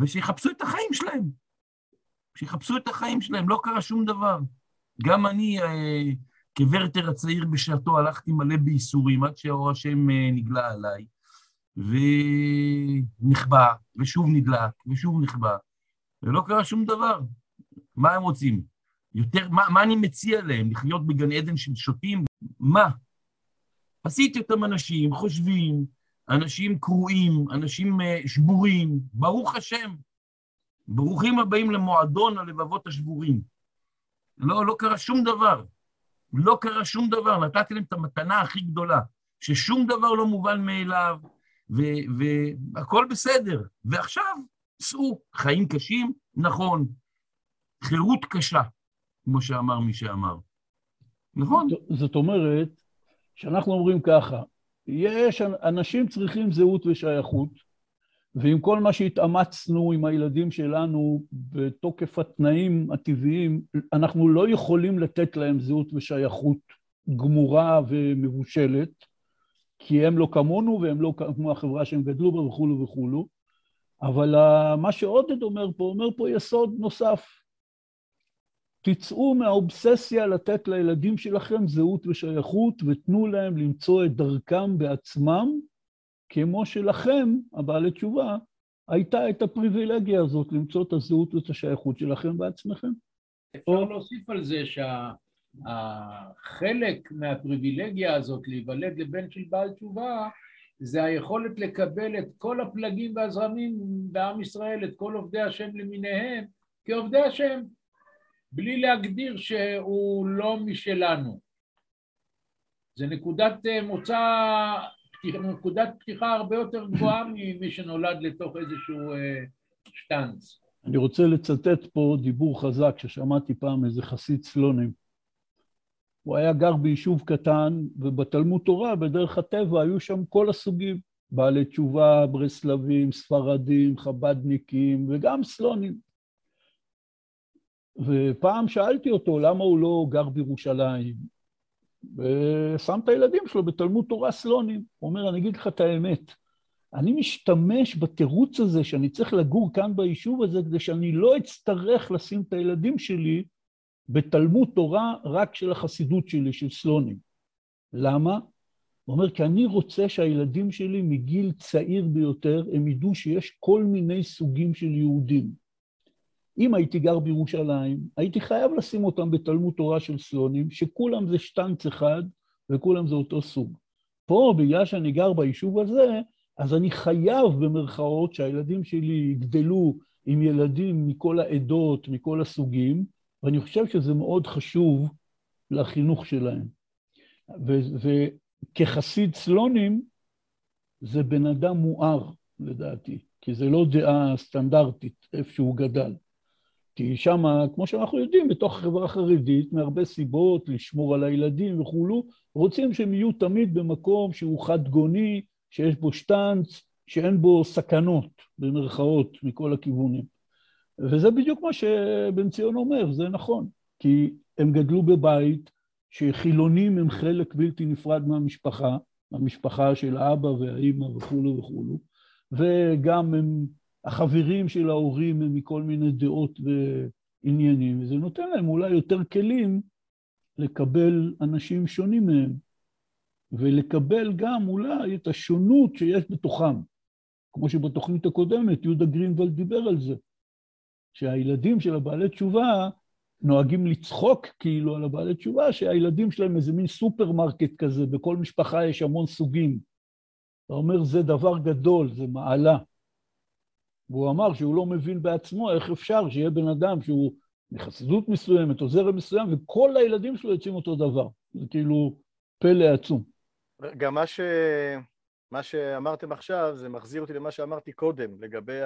S5: ושיחפשו את החיים שלהם. שיחפשו את החיים שלהם, לא קרה שום דבר. גם אני, אה, כוורטר הצעיר בשעתו, הלכתי מלא בייסורים עד שאור השם אה, נגלה עליי, ונכבה, ושוב נדלק, ושוב נכבה, ולא קרה שום דבר. מה הם רוצים? יותר, מה, מה אני מציע להם? לחיות בגן עדן של שוטים? מה? עשיתי אותם אנשים חושבים, אנשים קרועים, אנשים אה, שבורים, ברוך השם. ברוכים הבאים למועדון הלבבות השבורים. לא, לא קרה שום דבר. לא קרה שום דבר, נתתי להם את המתנה הכי גדולה, ששום דבר לא מובן מאליו, והכול בסדר. ועכשיו, סעו, חיים קשים, נכון. חירות קשה, כמו שאמר מי שאמר. נכון?
S1: זאת אומרת, שאנחנו אומרים ככה, יש, אנשים צריכים זהות ושייכות, ועם כל מה שהתאמצנו עם הילדים שלנו בתוקף התנאים הטבעיים, אנחנו לא יכולים לתת להם זהות ושייכות גמורה ומבושלת, כי הם לא כמונו והם לא כמו החברה שהם גדלו בה וכולו וכולו, אבל מה שעודד אומר פה, אומר פה יסוד נוסף, תצאו מהאובססיה לתת לילדים שלכם זהות ושייכות ותנו להם למצוא את דרכם בעצמם, כמו שלכם, הבעלי תשובה, הייתה את הפריבילגיה הזאת למצוא את הזהות ואת השייכות שלכם בעצמכם.
S3: אפשר או... להוסיף על זה שהחלק שה... מהפריבילגיה הזאת להיוולד לבן של בעל תשובה זה היכולת לקבל את כל הפלגים והזרמים בעם ישראל, את כל עובדי השם למיניהם, כעובדי השם. בלי להגדיר שהוא לא משלנו. זה נקודת אה, מוצא, נקודת פתיחה הרבה יותר גבוהה *coughs* ממי שנולד לתוך איזשהו אה, שטאנץ.
S1: אני רוצה לצטט פה דיבור חזק ששמעתי פעם איזה חסיד סלונים. הוא היה גר ביישוב קטן, ובתלמוד תורה, בדרך הטבע, היו שם כל הסוגים. בעלי תשובה, ברסלבים, ספרדים, חבדניקים וגם סלונים. ופעם שאלתי אותו למה הוא לא גר בירושלים, ושם את הילדים שלו בתלמוד תורה סלונים. הוא אומר, אני אגיד לך את האמת, אני משתמש בתירוץ הזה שאני צריך לגור כאן ביישוב הזה כדי שאני לא אצטרך לשים את הילדים שלי בתלמוד תורה רק של החסידות שלי, של סלונים. למה? הוא אומר, כי אני רוצה שהילדים שלי מגיל צעיר ביותר, הם ידעו שיש כל מיני סוגים של יהודים. אם הייתי גר בירושלים, הייתי חייב לשים אותם בתלמוד תורה של סלונים, שכולם זה שטנץ אחד וכולם זה אותו סוג. פה, בגלל שאני גר ביישוב הזה, אז אני חייב במרכאות שהילדים שלי יגדלו עם ילדים מכל העדות, מכל הסוגים, ואני חושב שזה מאוד חשוב לחינוך שלהם. וכחסיד סלונים, זה בן אדם מואר, לדעתי, כי זה לא דעה סטנדרטית, איפה שהוא גדל. כי שם, כמו שאנחנו יודעים, בתוך החברה החרדית, מהרבה סיבות, לשמור על הילדים וכולו, רוצים שהם יהיו תמיד במקום שהוא חד גוני, שיש בו שטנץ, שאין בו סכנות, במרכאות, מכל הכיוונים. וזה בדיוק מה שבן ציון אומר, זה נכון. כי הם גדלו בבית שחילונים הם חלק בלתי נפרד מהמשפחה, המשפחה של האבא והאימא וכולו וכולו, וגם הם, החברים של ההורים הם מכל מיני דעות ועניינים, וזה נותן להם אולי יותר כלים לקבל אנשים שונים מהם, ולקבל גם אולי את השונות שיש בתוכם. כמו שבתוכנית הקודמת יהודה גרינוולד דיבר על זה, שהילדים של הבעלי תשובה נוהגים לצחוק כאילו על הבעלי תשובה, שהילדים שלהם איזה מין סופרמרקט כזה, בכל משפחה יש המון סוגים. אתה אומר, זה דבר גדול, זה מעלה. והוא אמר שהוא לא מבין בעצמו איך אפשר שיהיה בן אדם שהוא מחסידות מסוימת או זרם מסוים, וכל הילדים שלו יוצאים אותו דבר. זה כאילו פלא עצום.
S2: גם מה, ש... מה שאמרתם עכשיו, זה מחזיר אותי למה שאמרתי קודם, לגבי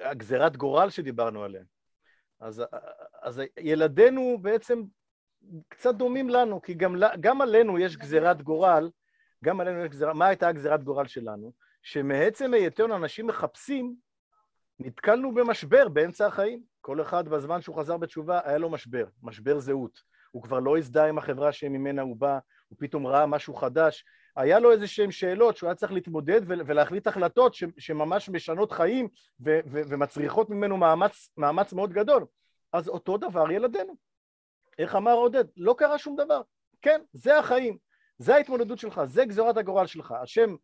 S2: הגזירת גורל שדיברנו עליה. אז, אז ילדינו בעצם קצת דומים לנו, כי גם, גם עלינו יש גזירת גורל, גם עלינו יש גזירת, מה הייתה הגזירת גורל שלנו? שמעצם היותנו אנשים מחפשים, נתקלנו במשבר באמצע החיים. כל אחד בזמן שהוא חזר בתשובה היה לו משבר, משבר זהות. הוא כבר לא הזדהה עם החברה שממנה הוא בא, הוא פתאום ראה משהו חדש. היה לו איזה שהן שאלות שהוא היה צריך להתמודד ולהחליט החלטות שממש משנות חיים ומצריכות ממנו מאמץ, מאמץ מאוד גדול. אז אותו דבר ילדינו. איך אמר עודד? לא קרה שום דבר. כן, זה החיים, זה ההתמודדות שלך, זה גזירת הגורל שלך. השם,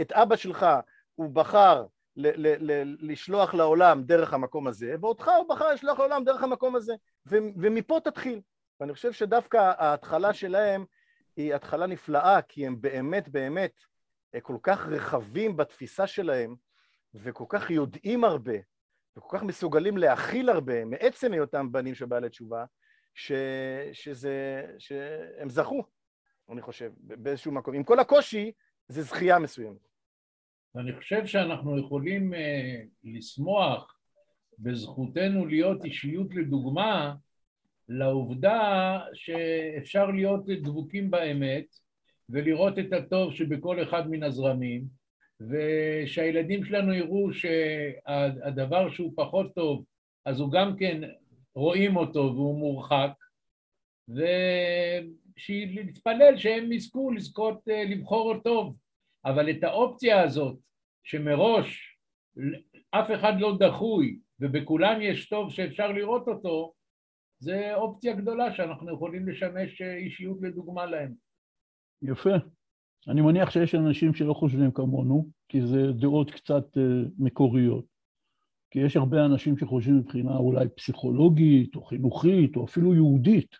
S2: את אבא שלך הוא בחר ל- ל- ל- לשלוח לעולם דרך המקום הזה, ואותך הוא בחר לשלוח לעולם דרך המקום הזה, ו- ומפה תתחיל. ואני חושב שדווקא ההתחלה שלהם היא התחלה נפלאה, כי הם באמת באמת אה, כל כך רחבים בתפיסה שלהם, וכל כך יודעים הרבה, וכל כך מסוגלים להכיל הרבה מעצם היותם בנים של בעלי תשובה, ש... שזה... שהם זכו, אני חושב, באיזשהו מקום. עם כל הקושי, זה זכייה מסוימת.
S3: אני חושב שאנחנו יכולים uh, לשמוח בזכותנו להיות אישיות לדוגמה לעובדה שאפשר להיות דבוקים באמת ולראות את הטוב שבכל אחד מן הזרמים ושהילדים שלנו יראו שהדבר שהוא פחות טוב אז הוא גם כן רואים אותו והוא מורחק ושנתפלל שהם יזכו לזכות אה, לבחור טוב. אבל את האופציה הזאת שמראש אף אחד לא דחוי ובכולם יש טוב שאפשר לראות אותו זה אופציה גדולה שאנחנו יכולים לשמש אה, אישיות לדוגמה להם.
S1: יפה. אני מניח שיש אנשים שלא חושבים כמונו, כי זה דעות קצת uh, מקוריות. כי יש הרבה אנשים שחושבים מבחינה אולי פסיכולוגית, או חינוכית, או אפילו יהודית.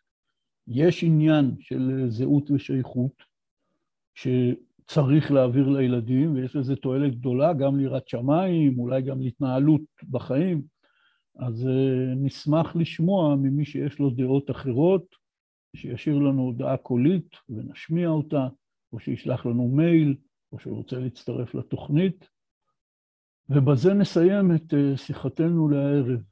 S1: יש עניין של זהות ושייכות שצריך להעביר לילדים, ויש לזה תועלת גדולה, גם ליראת שמיים, אולי גם להתנהלות בחיים. אז אה, נשמח לשמוע ממי שיש לו דעות אחרות, שישאיר לנו הודעה קולית ונשמיע אותה, או שישלח לנו מייל, או שהוא רוצה להצטרף לתוכנית. ובזה נסיים את אה, שיחתנו לערב.